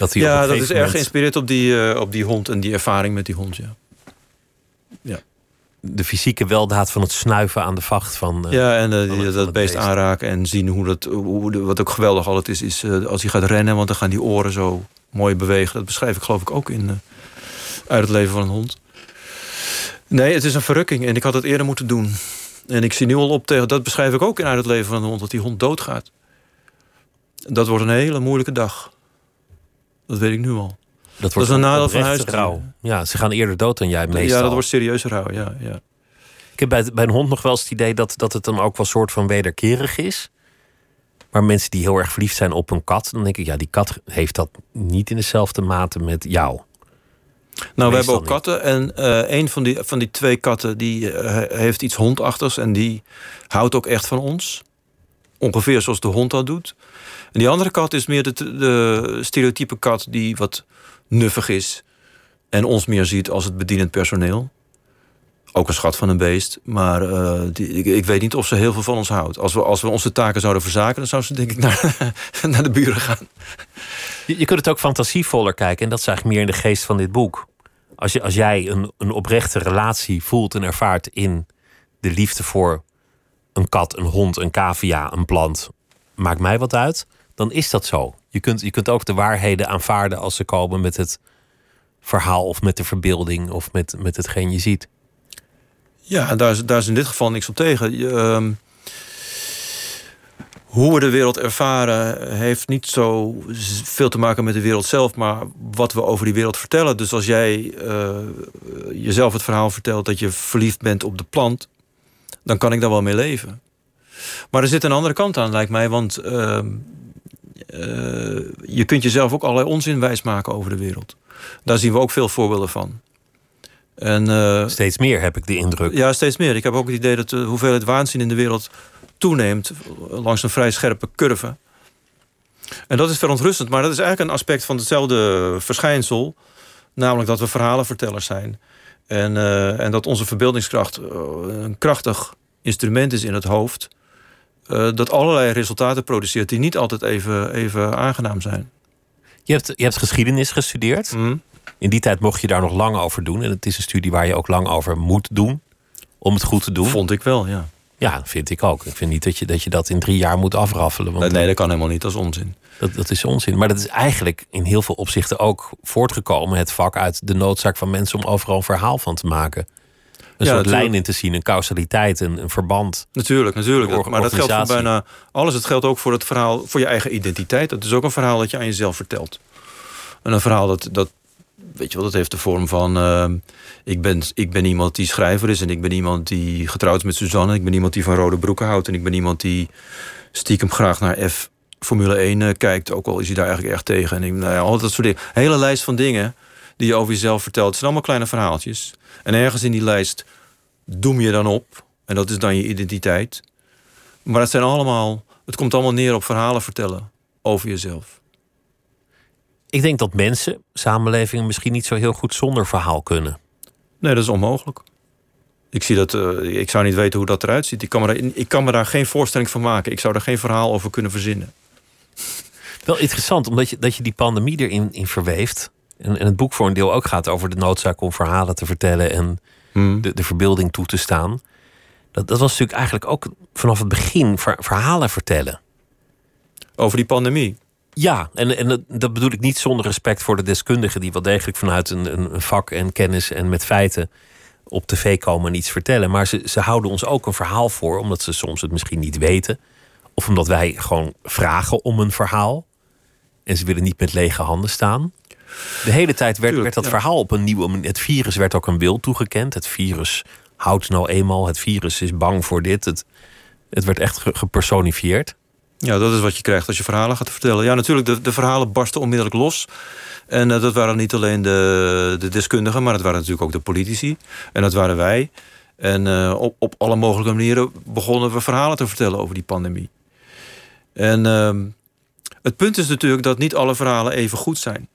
Dat ja, dat is erg geïnspireerd op die, uh, op die hond en die ervaring met die hond. Ja. ja. De fysieke weldaad van het snuiven aan de vacht van. Uh, ja, en uh, die, dat beest, beest, aanraken en zien hoe dat. Hoe, wat ook geweldig altijd is, is als hij gaat rennen, want dan gaan die oren zo mooi bewegen. Dat beschrijf ik geloof ik ook in Uit het leven van een hond. Nee, het is een verrukking en ik had het eerder moeten doen. En ik zie nu al op tegen, dat beschrijf ik ook in Uit het leven van een hond, dat die hond doodgaat. Dat wordt een hele moeilijke dag. Dat weet ik nu al. Dat, wordt is een nadeel van huis. Ja, ze gaan eerder dood dan jij meestal. Ja, dat wordt serieuze rouw, ja. ja. Ik heb bij, bij een hond nog wel eens het idee dat, dat het dan ook wel een soort van wederkerig is. Maar mensen die heel erg verliefd zijn op een kat, dan denk ik, ja, die kat heeft dat niet in dezelfde mate met jou. Nou, we hebben ook katten. En uh, een van die, van die twee katten die uh, heeft iets hondachtigs. En die houdt ook echt van ons. Ongeveer zoals de hond dat doet. En die andere kat is meer de, de stereotype kat die wat nuffig is. En ons meer ziet als het bedienend personeel. Ook een schat van een beest. Maar uh, die, ik, weet niet of ze heel veel van ons houdt. Als we, als we onze taken zouden verzaken, dan zou ze denk ik naar, naar de buren gaan. Je, je kunt het ook fantasievoller kijken. En dat is eigenlijk meer in de geest van dit boek. Als, je, als jij een, een oprechte relatie voelt en ervaart in de liefde voor een kat, een hond, een cavia, een plant, maakt mij wat uit, dan is dat zo. Je kunt, je kunt ook de waarheden aanvaarden als ze komen met het verhaal of met de verbeelding of met, met hetgeen je ziet. Ja, daar is, daar is in dit geval niks op tegen. Uh, hoe we de wereld ervaren heeft niet zo veel te maken met de wereld zelf, maar wat we over die wereld vertellen. Dus als jij uh, jezelf het verhaal vertelt dat je verliefd bent op de plant, dan kan ik daar wel mee leven. Maar er zit een andere kant aan, lijkt mij, want uh, je kunt jezelf ook allerlei onzin wijsmaken over de wereld. Daar zien we ook veel voorbeelden van. En, uh, steeds meer heb ik de indruk. Ja, steeds meer. Ik heb ook het idee dat de hoeveelheid waanzin in de wereld toeneemt langs een vrij scherpe curve. En dat is verontrustend, maar dat is eigenlijk een aspect van hetzelfde verschijnsel. Namelijk dat we verhalenvertellers zijn. En, uh, en dat onze verbeeldingskracht een krachtig instrument is in het hoofd. Uh, dat allerlei resultaten produceert die niet altijd even, even aangenaam zijn. Je hebt, je hebt geschiedenis gestudeerd. Mm. In die tijd mocht je daar nog lang over doen. En het is een studie waar je ook lang over moet doen. Om het goed te doen. Vond ik wel, ja. Ja, vind ik ook. Ik vind niet dat je dat, je dat in drie jaar moet afraffelen. Want nee, dat kan helemaal niet. Dat is onzin. Dat, dat is onzin. Maar dat is eigenlijk in heel veel opzichten ook voortgekomen, het vak, uit de noodzaak van mensen om overal een verhaal van te maken. Een soort lijn in te zien, een causaliteit, een, een verband. Natuurlijk, natuurlijk. maar dat geldt voor bijna alles. Het geldt ook voor het verhaal, voor je eigen identiteit. Dat is ook een verhaal dat je aan jezelf vertelt. En een verhaal dat, dat weet je wel, dat heeft de vorm van... Uh, ik, ben, ik ben iemand die schrijver is en ik ben iemand die getrouwd is met Suzanne. Ik ben iemand die van rode broeken houdt en ik ben iemand die stiekem graag naar F Formule 1 uh, eh, kijkt. Ook al is hij daar eigenlijk erg tegen. En ik, nou ja, al dat soort dingen. Een hele lijst van dingen die je over jezelf vertelt. Het zijn allemaal kleine verhaaltjes. En ergens in die lijst doem je dan op. En dat is dan je identiteit. Maar het zijn allemaal... Het komt allemaal neer op verhalen vertellen over jezelf. Ik denk dat mensen, samenlevingen misschien niet zo heel goed zonder verhaal kunnen. Nee, dat is onmogelijk. Ik, zie dat, uh, ik zou niet weten hoe dat eruit ziet. Ik kan, me daar, ik kan me daar geen voorstelling van maken. Ik zou er geen verhaal over kunnen verzinnen. Wel interessant, omdat je, dat je die pandemie erin in verweeft. En, en het boek voor een deel ook gaat over de noodzaak om verhalen te vertellen en hmm. de, de verbeelding toe te staan. Dat, dat was natuurlijk eigenlijk ook vanaf het begin verhalen vertellen. Over die pandemie? Ja, en, en dat bedoel ik niet zonder respect voor de deskundigen die wel degelijk vanuit een, een vak en kennis en met feiten op tv komen en iets vertellen. Maar ze, ze houden ons ook een verhaal voor, omdat ze soms het misschien niet weten. Of omdat wij gewoon vragen om een verhaal. En ze willen niet met lege handen staan. De hele tijd werd, werd dat verhaal op een nieuwe manier. Het virus werd ook een wil toegekend. Het virus houdt nou eenmaal. Het virus is bang voor dit. Het, Het werd echt gepersonifieerd. Ja, dat is wat je krijgt als je verhalen gaat vertellen. Ja, natuurlijk, de, de verhalen barsten onmiddellijk los. En uh, dat waren niet alleen de, de deskundigen, maar het waren natuurlijk ook de politici. En dat waren wij. En uh, op, op alle mogelijke manieren begonnen we verhalen te vertellen over die pandemie. En uh, het punt is natuurlijk dat niet alle verhalen even goed zijn.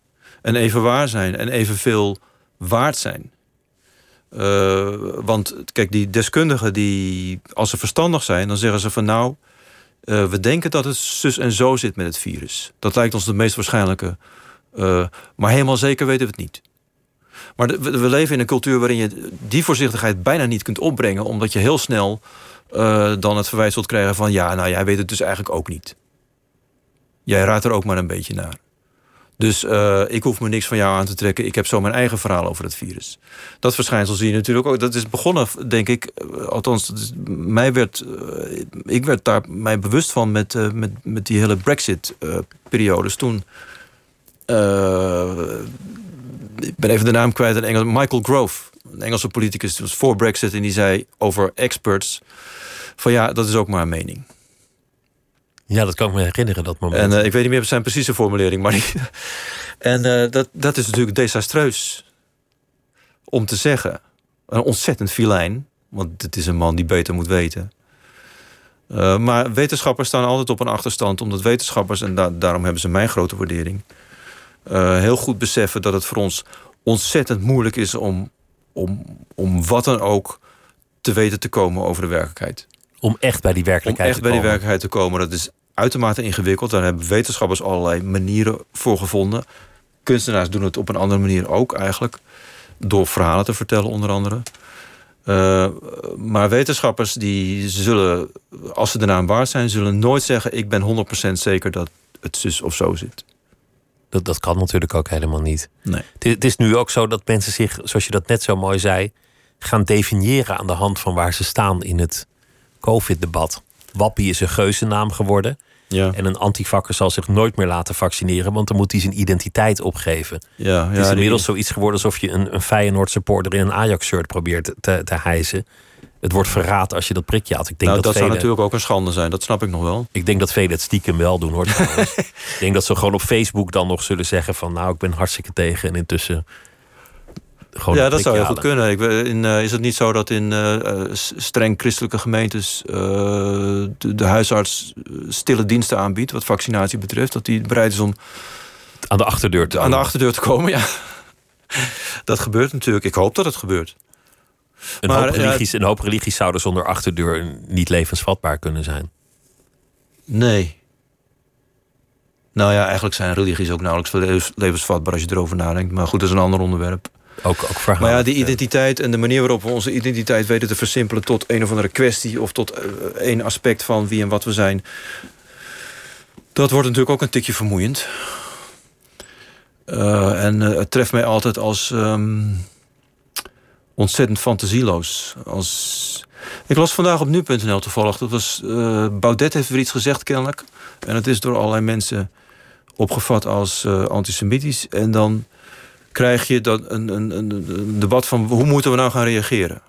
En even waar zijn. En evenveel waard zijn. Uh, want kijk, die deskundigen, die, als ze verstandig zijn, dan zeggen ze van nou, uh, we denken dat het zus en zo zit met het virus. Dat lijkt ons de meest waarschijnlijke. Uh, maar helemaal zeker weten we het niet. Maar we, we, leven in een cultuur waarin je die voorzichtigheid bijna niet kunt opbrengen, omdat je heel snel dan het verwijt zult krijgen van ja, nou jij weet het dus eigenlijk ook niet. Jij raadt er ook maar een beetje naar. Dus uh, ik hoef me niks van jou aan te trekken. Ik heb zo mijn eigen verhaal over het virus. Dat verschijnsel zie je natuurlijk ook. Dat is begonnen, denk ik. eh, Althans, mij werd, uh, ik werd daar mij bewust van met, met, met die hele Brexit-periodes. Toen. ik ben even de naam kwijt in Engels. Michael Grove, een Engelse politicus, was voor Brexit. En die zei over experts: van ja, dat is ook maar een mening. Ja, dat kan ik me herinneren, dat moment. En uh, ik weet niet meer zijn precieze formulering, maar... En uh, dat, dat is natuurlijk desastreus om te zeggen. Een ontzettend filijn, want het is een man die beter moet weten. Uh, maar wetenschappers staan altijd op een achterstand, omdat wetenschappers, en da daarom hebben ze mijn grote waardering, heel goed beseffen dat het voor ons ontzettend moeilijk is om, om, om wat dan ook te weten te komen over de werkelijkheid. Om echt bij die werkelijkheid Om echt te bij komen. die werkelijkheid te komen. Dat is uitermate ingewikkeld. Daar hebben wetenschappers allerlei manieren voor gevonden. Kunstenaars doen het op een andere manier ook eigenlijk. Door verhalen te vertellen onder andere. Uh, maar wetenschappers die zullen, als ze de naam waard zijn... zullen nooit zeggen ik ben 100% zeker dat het zus of zo zit. Dat, dat kan natuurlijk ook helemaal niet. Nee. Het, het is nu ook zo dat mensen zich, zoals je dat net zo mooi zei... gaan definiëren aan de hand van waar ze staan in het COVID-debat. Wappie is een geuzennaam geworden. Ja. En een antivakker zal zich nooit meer laten vaccineren, want dan moet hij zijn identiteit opgeven. Ja, het is inmiddels zoiets geworden alsof je een, een Feyenoord supporter in een Ajax-shirt probeert te, te hijsen. Het wordt verraad als je dat prikje had. Ik denk nou, dat dat velen, zou natuurlijk ook een schande zijn, dat snap ik nog wel. Ik denk dat velen het stiekem wel doen hoor. ik denk dat ze gewoon op Facebook dan nog zullen zeggen van nou, ik ben hartstikke tegen. En intussen gewoon ja, dat zou heel goed kunnen. Ik, in, uh, is het niet zo dat in uh, streng christelijke gemeentes uh, de, de, huisarts stille diensten aanbiedt wat vaccinatie betreft? Dat die bereid is om aan de achterdeur te, aan de achterdeur te komen? Ja, dat gebeurt natuurlijk. Ik hoop dat het gebeurt. Een, maar, hoop, religies, een hoop religies zouden zonder achterdeur niet levensvatbaar kunnen zijn. Nee. Nou ja, eigenlijk zijn religies ook nauwelijks levensvatbaar als je erover nadenkt. Maar goed, dat is een ander onderwerp. Ook, ook. Maar ja, die identiteit en de manier waarop we onze identiteit weten te versimpelen tot een of andere kwestie of tot één aspect van wie en wat we zijn, dat wordt natuurlijk ook een tikje vermoeiend. Uh, en uh, het treft mij altijd als um, ontzettend fantasieloos. Als... Ik las vandaag op nu.nl toevallig. Dat was, Baudet heeft weer iets gezegd kennelijk. En het is door allerlei mensen opgevat als antisemitisch. En dan krijg je dan een, een, een, debat van hoe moeten we nou gaan reageren?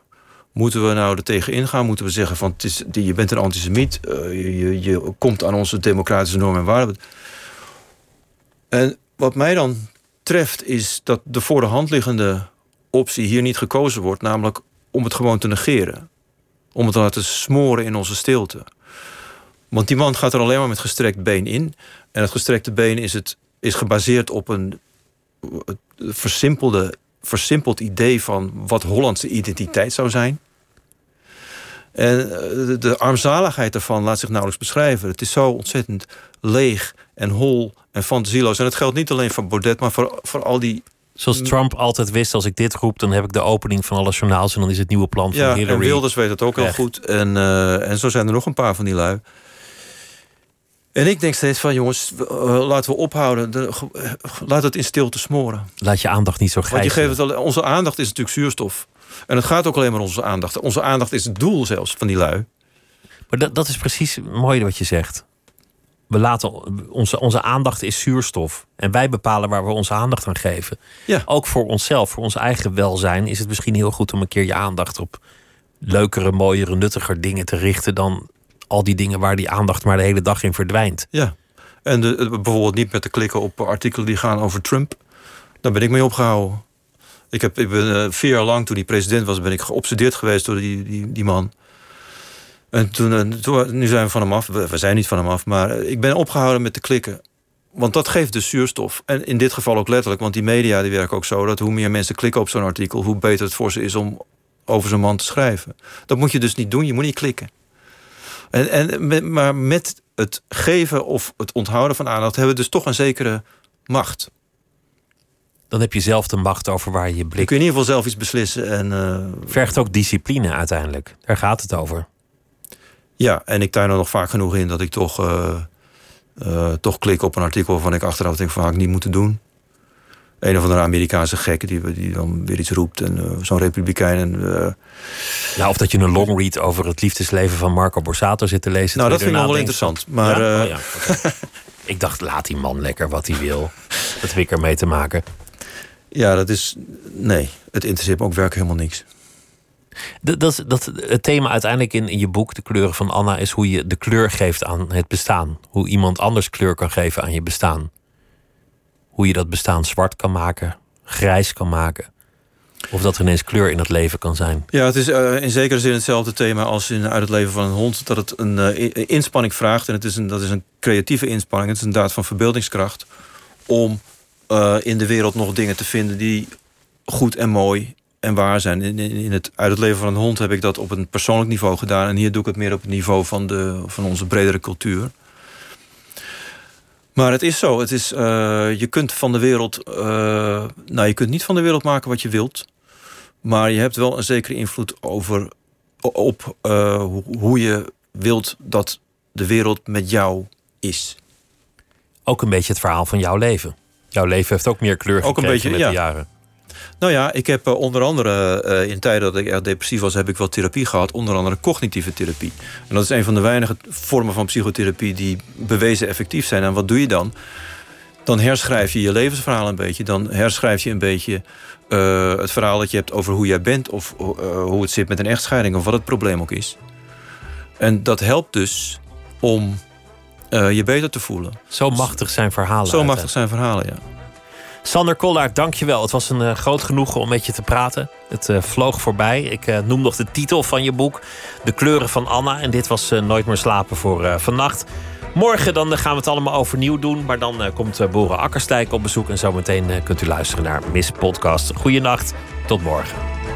Moeten we nou er tegen ingaan? Moeten we zeggen van het is, je bent een antisemiet, je, je, je, komt aan onze democratische normen en waarden. En wat mij dan treft is dat de voor de hand liggende optie hier niet gekozen wordt, namelijk om het gewoon te negeren. Om het te laten smoren in onze stilte. Want die man gaat er alleen maar met gestrekt been in. En het gestrekte been is, het, is gebaseerd op een versimpelde, versimpeld idee van wat Hollandse identiteit zou zijn. En de, de armzaligheid daarvan laat zich nauwelijks beschrijven. Het is zo ontzettend leeg en hol en fantasieloos. En het geldt niet alleen voor Baudet, maar voor, voor al die... Zoals Trump altijd wist, als ik dit roep... dan heb ik de opening van alle journaals... en dan is het nieuwe plan van ja, Hillary. en Wilders weet het ook heel goed. En, uh, en zo zijn er nog een paar van die lui. En ik denk steeds van, jongens, uh, laten we ophouden. De, uh, laat het in stilte smoren. Laat je aandacht niet zo. Want je geeft het al, onze aandacht is natuurlijk zuurstof. En het gaat ook alleen maar om onze aandacht. Onze aandacht is het doel zelfs van die lui. Maar dat, dat is precies mooi wat je zegt. We laten, onze, onze aandacht is zuurstof. En wij bepalen waar we onze aandacht aan geven. Ja. Ook voor onszelf, voor ons eigen welzijn... is het misschien heel goed om een keer je aandacht op leukere, mooiere, nuttiger dingen te richten... dan al die dingen waar die aandacht maar de hele dag in verdwijnt. Ja. En de, bijvoorbeeld niet met te klikken op artikelen die gaan over Trump. Daar ben ik mee opgehouden. Ik, heb, ik ben uh, vier jaar lang, toen hij president was, ben ik geobsedeerd geweest door die, die, die man. En toen, toen, nu zijn we van hem af. We, zijn niet van hem af, maar ik ben opgehouden met te klikken. Want dat geeft dus zuurstof. En in dit geval ook letterlijk, want die media die werken ook zo... dat hoe meer mensen klikken op zo'n artikel... hoe beter het voor ze is om over zo'n man te schrijven. Dat moet je dus niet doen, je moet niet klikken. En, en, maar met het geven of het onthouden van aandacht... hebben we dus toch een zekere macht. Dan heb je zelf de macht over waar je blik... Je kun in ieder geval zelf iets beslissen. En, uh... Vergt ook discipline uiteindelijk. Daar gaat het over. Ja, en ik tuin er nog vaak genoeg in dat ik toch... Uh, uh, toch klik op een artikel waarvan ik achteraf denk van had ik niet moeten doen. Een of andere Amerikaanse gek die, die dan weer iets roept. En uh, zo'n republikein. En, uh... ja, of dat je een longread over het liefdesleven van Marco Borsato zit te lezen. Nou, dat vind ik wel interessant. Maar, ja? Oh, ja. ik dacht, laat die man lekker wat hij wil. Dat heb ik ermee te maken. Ja, dat is. Nee, het interesseert me ook werk helemaal niks. Dat, dat, dat, het thema uiteindelijk in, in je boek, De kleuren van Anna, is hoe je de kleur geeft aan het bestaan. Hoe iemand anders kleur kan geven aan je bestaan. Hoe je dat bestaan zwart kan maken, grijs kan maken. Of dat er ineens kleur in het leven kan zijn. Ja, het is uh, in zekere zin hetzelfde thema als in Uit het leven van een hond. Dat het een uh, inspanning vraagt. En het is een, dat is een creatieve inspanning. Het is een daad van verbeeldingskracht. Om in de wereld nog dingen te vinden die goed en mooi en waar zijn. In, in, het, uit het leven van een hond heb ik dat op een persoonlijk niveau gedaan. En hier doe ik het meer op het niveau van, de, van onze bredere cultuur. Maar het is zo. Het is, uh, je kunt van de wereld. Uh, nou, je kunt niet van de wereld maken wat je wilt. Maar je hebt wel een zekere invloed over. op uh, hoe je wilt dat de wereld met jou is. Ook een beetje het verhaal van jouw leven. Jouw leven heeft ook meer kleur gekregen ook een beetje, met ja. de jaren. Nou ja, ik heb uh, onder andere uh, in tijden dat ik erg depressief was, heb ik wel therapie gehad. Onder andere cognitieve therapie. En dat is een van de weinige vormen van psychotherapie die bewezen effectief zijn. En wat doe je dan? Dan herschrijf je je levensverhaal een beetje. Dan herschrijf je een beetje uh, het verhaal dat je hebt over hoe jij bent. Of hoe het zit met een echtscheiding. Of wat het probleem ook is. En dat helpt dus om je beter te voelen. Zo machtig zijn verhalen. Zo machtig zijn verhalen, ja. Sander Kollaert, dankjewel. Het was een uh, groot genoegen om met je te praten. Het uh, vloog voorbij. Ik uh, noem nog de titel van je boek. De kleuren van Anna. En dit was Nooit meer slapen voor vannacht. Morgen dan gaan we het allemaal overnieuw doen. Maar dan komt Bora Akkerstijk op bezoek. En zometeen kunt u luisteren naar Miss Podcast. Goeienacht. Tot morgen.